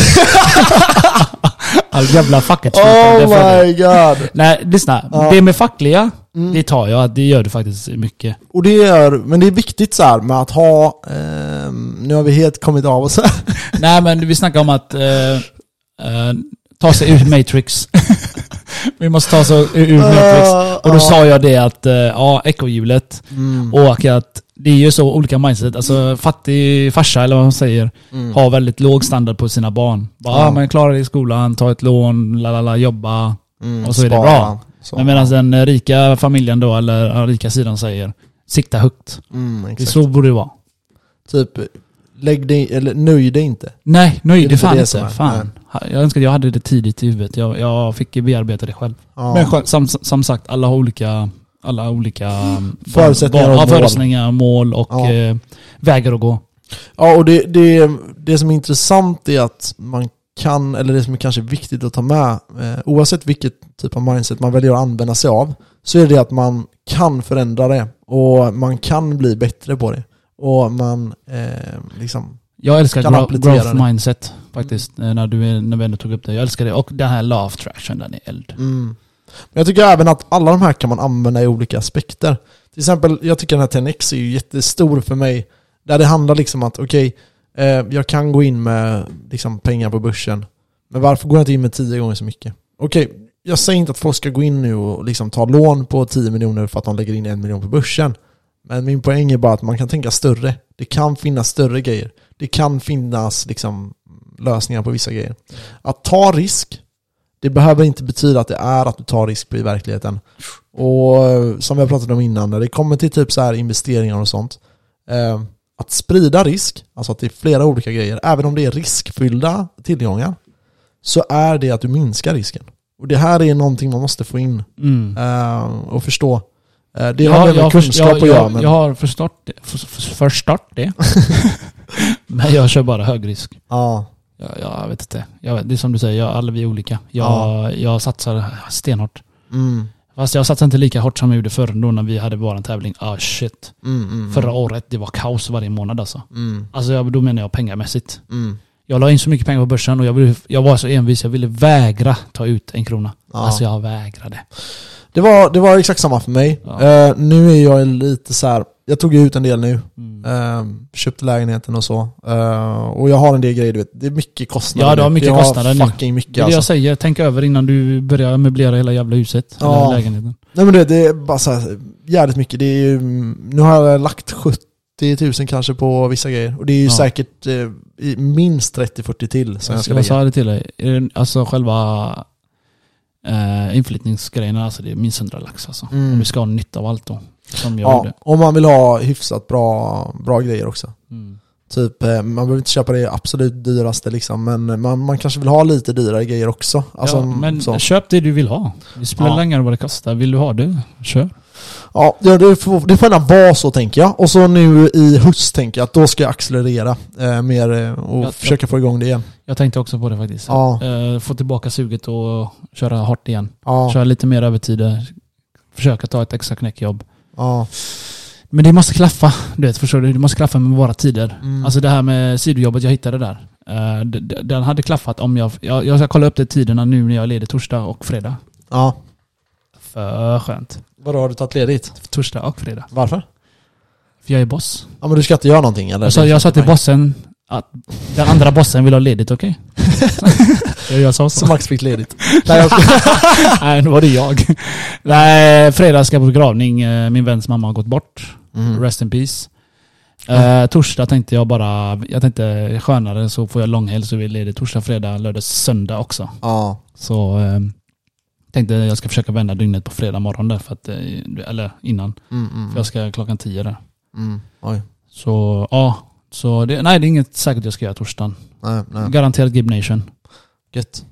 All jävla facket Oh my god! Nej, lyssna. Ja. Det med fackliga, Mm. det tar jag. Det gör du faktiskt mycket. Och det är, men det är viktigt så här med att ha, ehm, nu har vi helt kommit av oss här. Nej men vi snackar om att eh, eh, ta sig ur Matrix. vi måste ta oss ur, Matrix. Och då sa jag det att, eh, ja, ecohjulet Mm, och att det är ju så olika mindset. Alltså fattig farsa eller vad man säger mm. har väldigt låg standard på sina barn. Bara, Ja. ja. men klara dig i skolan, ta ett lån, lalala, jobba. Mm, och så är det spara. bra. Så. Men medan den rika familjen då, eller rika sidan säger sikta högt. Mm, Det är så borde det vara. Typ, lägg dig, eller nöj dig inte. Nej, nöj dig fan det inte. Fan. Jag önskar att jag hade det tidigt i huvudet. Jag, jag fick bearbeta det själv. Ja. Men själv, som, som sagt, alla har olika, alla olika mm, Förutsättningar och ja, mål. förutsättningar, mål och Ja. eh, vägar att gå. Ja, och det, det, det som är intressant är att man kan, eller det som är kanske viktigt att ta med, eh, oavsett vilket typ av mindset man väljer att använda sig av, så är det att man kan förändra det och man kan bli bättre på det. Och man eh, liksom, Jag älskar applicera growth det. mindset faktiskt, eh, när, du, är- när vi ändå tog upp det. Jag älskar det. Och den här law of attraction, den är eld. mm. Men jag tycker även att alla de här kan man använda i olika aspekter. Till exempel, jag tycker den här 10X är ju jättestor för mig, där det handlar liksom att okej, eh, jag kan gå in med liksom, pengar på börsen, men varför går jag inte in med 10 gånger så mycket? Okej, jag säger inte att folk ska gå in nu och liksom ta lån på 10 miljoner för att de lägger in en miljon på börsen. Men min poäng är bara att man kan tänka större. Det kan finnas större grejer. Det kan finnas liksom lösningar på vissa grejer. Att ta risk, det behöver inte betyda att det är att du tar risk i verkligheten. Och som vi har pratat om innan, när det kommer till typ så här investeringar och sånt. Eh, att sprida risk, alltså att det är flera olika grejer, även om det är riskfyllda tillgångar, så är det att du minskar risken. Och det här är någonting man måste få in Mm. eh, och förstå. Eh, det Ja, har med jag, kunskap jag, att göra, jag, men jag har förstått det. För, för, förstått det. Men jag kör bara hög risk. ja, Jag, jag vet inte. Jag, det är som du säger, jag, alla vi är olika. Jag, jag satsar stenhårt. mm, Fast jag satsar inte lika hårt som jag gjorde förr då när vi hade vår tävling. Ah shit. mm, mm, Förra året, det var kaos varje månad alltså. mm, Alltså jag, då menar jag pengamässigt. mm, Jag la in så mycket pengar på börsen och jag, ville, jag var så envis, jag ville vägra ta ut en krona. ja. Alltså jag vägrade. Det, var, det var exakt samma för mig. Ja. Eh, nu är jag lite så här. jag tog ut en del nu. Mm. Eh, köpte lägenheten och så. Eh, och jag har en del grejer, du vet. Det är mycket kostnader. Ja, du har mycket jag kostnader nu. fucking mycket Det är det alltså. jag säger, tänk över innan du börjar möblera hela jävla huset. Ja. Eller lägenheten. Nej men det, det är bara så här, jävligt mycket. Det är ju, nu har jag lagt 70 000 kanske på vissa grejer. Och det är ju Ja. säkert eh, minst 30-40 till som jag ska jag lägga. sa det till dig. Alltså själva eh, inflyttningsgrejerna, alltså det är minst 100 lax alltså. Mm. Om vi ska ha nytta av allt då. Som jag Ja, gjorde. om man vill ha hyfsat bra, bra grejer också. Mm. Typ, eh, man behöver inte köpa det absolut dyraste liksom, men man, man kanske vill ha lite dyrare grejer också. Alltså, ja, men så. köp det du vill ha. Det spelar Ja. ingen roll vad det kostar. Vill du ha det, kör. Ja, det får, det får gärna vara så tänker jag. Och så nu i höst tänker jag att då ska jag accelerera eh, mer eh, och Ja, försöka få igång det igen. Jag tänkte också på det faktiskt. Ja. Eh, få tillbaka suget och köra hårt igen. Ja, Köra lite mer övertider. Försöka ta ett extra knäckjobb. ja, Men det måste klaffa. Du vet, förstår du? Det måste klaffa med våra tider. mm, Alltså det här med sidojobbet jag hittade där. eh, den hade klaffat om jag... Jag, jag ska kolla upp det tiderna nu när jag är ledig torsdag och fredag. ja. För skönt. Vadå, har du tagit ledigt? Torsdag och fredag. Varför? För jag är boss. Ja men du ska inte göra någonting eller? Och så är jag sa till bossen, att den andra bossen vill ha ledigt, okej? Okay? jag sa Så så. Max fick ledigt. Nej, jag. Nej, nu var det jag. Nej, fredag ska jag på begravning. Eh, Min väns mamma har gått bort. mm. Rest in peace. Eh, torsdag tänkte jag bara, jag tänkte skönare så får jag långhelg så vi är ledigt torsdag, fredag, lördag, söndag också. Ja. Så eh, tänkte jag ska försöka vända dygnet på fredag morgon där, för att, eh, eller innan. Mm, mm, För jag ska klockan tio där. mm. Så ja, så det, nej det är inget säkert jag ska göra torsdagen. Nej, nej. Garanterat Gib Nation. Gött.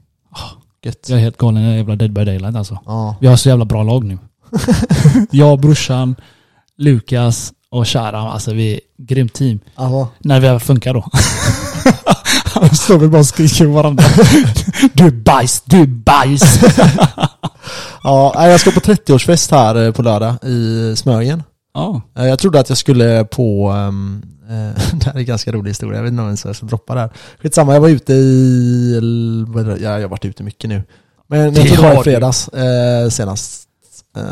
Gött. Jag är helt galen i den jävla Dead by Daylight alltså. Ja. Vi har så jävla bra lag nu. jag, brorsan, Lukas och Shara, alltså vi är ett grymt team. Alltså. När vi funkar då. Han står väl bara och skriker på varandra. Du är bajs, du är bajs. Ja, jag ska på 30-årsfest här eh, på lördag i Smögen. Ja. Eh, Jag trodde att jag skulle på, um, det här är en ganska rolig historia, jag vet inte om jag ska droppa det här. Skitsamma, jag var ute i, ja, jag har varit ute mycket nu. Men jag tror det var i fredags eh, senast. Eh,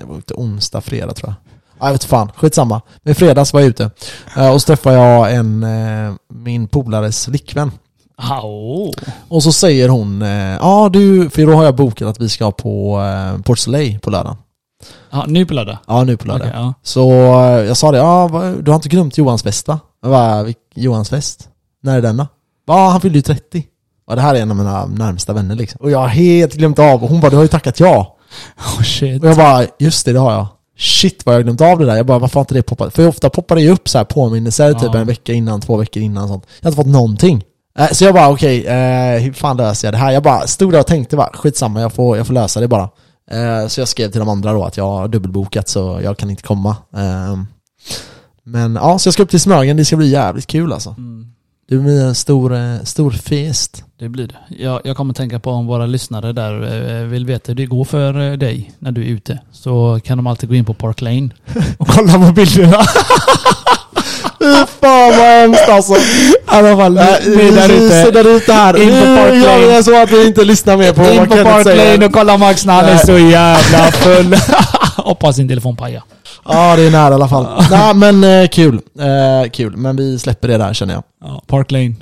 jag var ute onsdag, fredag tror jag. Ja, jag vet fan, skitsamma. Men i fredags var jag ute. Eh, och så träffade jag en, eh, min polares flickvän. Och så säger hon, eh, ja du, för då har jag bokat att vi ska på Port Soleil på lördag. Ja, nu på lördag? Ja, nu på lördag. Okej, ja. Så jag sa det, ja, du har inte glömt Johans fest va? Jag bara, "Vilk- Johans fest? När är den då? Ja, han fyllde ju 30. Ja, det här är en av mina närmsta vänner liksom. Och jag har helt glömt av, och hon bara, du har ju tackat ja. Oh shit. Och jag bara, just det, det har jag. Shit vad jag glömt av det där. Jag bara, varför har inte det poppat? För ofta poppar det ju upp så här påminnelser typ Ja. en vecka innan, två veckor innan sånt. Jag har inte fått någonting. Eh, Så jag bara, okej, eh, hur fan löser jag det här? Jag bara stod där och tänkte bara, skitsamma, jag får, jag får lösa det bara. Eh, Så jag skrev till de andra då att jag har dubbelbokat så jag kan inte komma. Eh, Men ja, så jag ska upp till Smögen, det ska bli jävligt kul alltså. Mm, Det blir en stor, eh, stor fest. det blir det. Jag, jag kommer tänka på om våra lyssnare där eh, vill veta hur det går för eh, dig när du är ute. Så kan de alltid gå in på Park Lane och kolla på bilderna. Fy fan vad hemskt alltså! I alla fall, Nej, ni är där ute. där ute här. In på Park Lane. det så att vi inte lyssnar mer på In vad på Kenneth Park säger. Lane och kolla Max när han är så jävla full. Hoppas sin telefon pajar. Ja, det är nära i alla fall. Nej, men eh, kul. Eh, kul. Men vi släpper det där känner jag. Ja, Park Lane.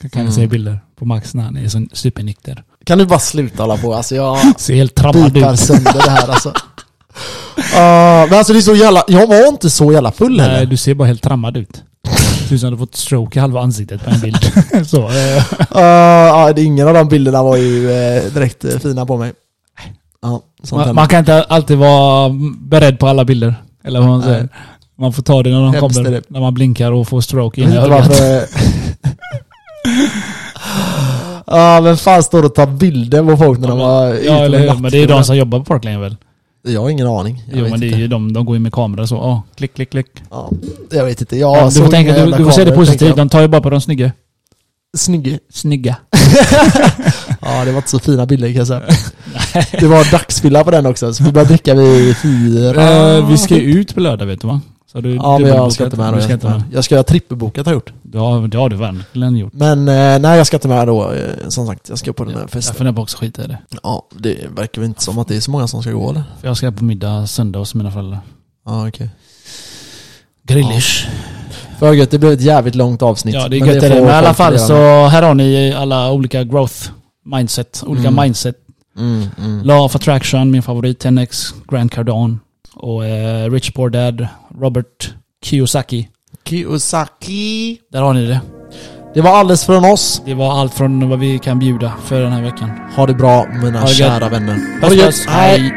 Kan Mm. ni se bilder på Max när han är så supernykter. Kan du bara sluta hålla på? Alltså jag Ser helt trabbad bipar ut. sönder det här alltså. Ja, men alltså det är så jävla... Jag var inte så jävla full Nej, heller. du ser bara helt trammad ut. Ser ut som du fått stroke i halva ansiktet på en bild. så. eh, Uh, ja, det, ingen av de bilderna var ju eh, direkt eh, fina på mig. Ja, sånt Man, händer. man kan inte alltid vara beredd på alla bilder. Eller vad man säger. Man får ta det när de Hemskt är kommer. det. När man blinkar och får stroke Jag in vet i inte ögat. varför... Ja, vem fan står och tar bilder på folk när de ute Ja, eller med hur. Men det är ju de som jobbar på Park Lane väl? Jag har ingen aning. Jag Jo, vet men det är inte. ju de. De går ju med kamera så. Ja, klick, klick, klick. Ja, jag vet inte. Jag Ja, du får, tänka, du, du får se det positivt. De tar ju bara på de snygga. Jag. Snygg. Snygga. Ja, det var inte så fina bilder kan jag säga. Det var dagsfylla på den också, så vi började dricka vid fyra. Eh, vi ska ju ut på lördag vet du va? Så du Ja, men jag ska inte med då. Du Jag ska inte med. Jag ska göra trippelbokat har jag gjort. Ja, det har du verkligen gjort. Men eh, nej, jag ska inte med då. eh, Som sagt, jag ska på den här Jag festen. funderar på också skita i det. Ja, det verkar väl inte som att det är så många som ska gå eller? Jag ska på middag söndag hos mina föräldrar. Ja, okej. Grillish. För gött, det blev ett jävligt långt avsnitt. Ja, det är men gött det. får Men i alla fall så här har ni alla olika growth mindset. Olika Mm. mindset. Mm, mm. Law of attraction, min favorit. 10x, Grant Cardone. Och eh, Rich Poor Dad, Robert Kiyosaki. Kiyosaki. Där har ni det. Det var alldeles från oss. Det var allt från vad vi kan bjuda för den här veckan. Ha det bra mina Ha det gött. kära vänner. Ha Puss det gött. puss. Hej.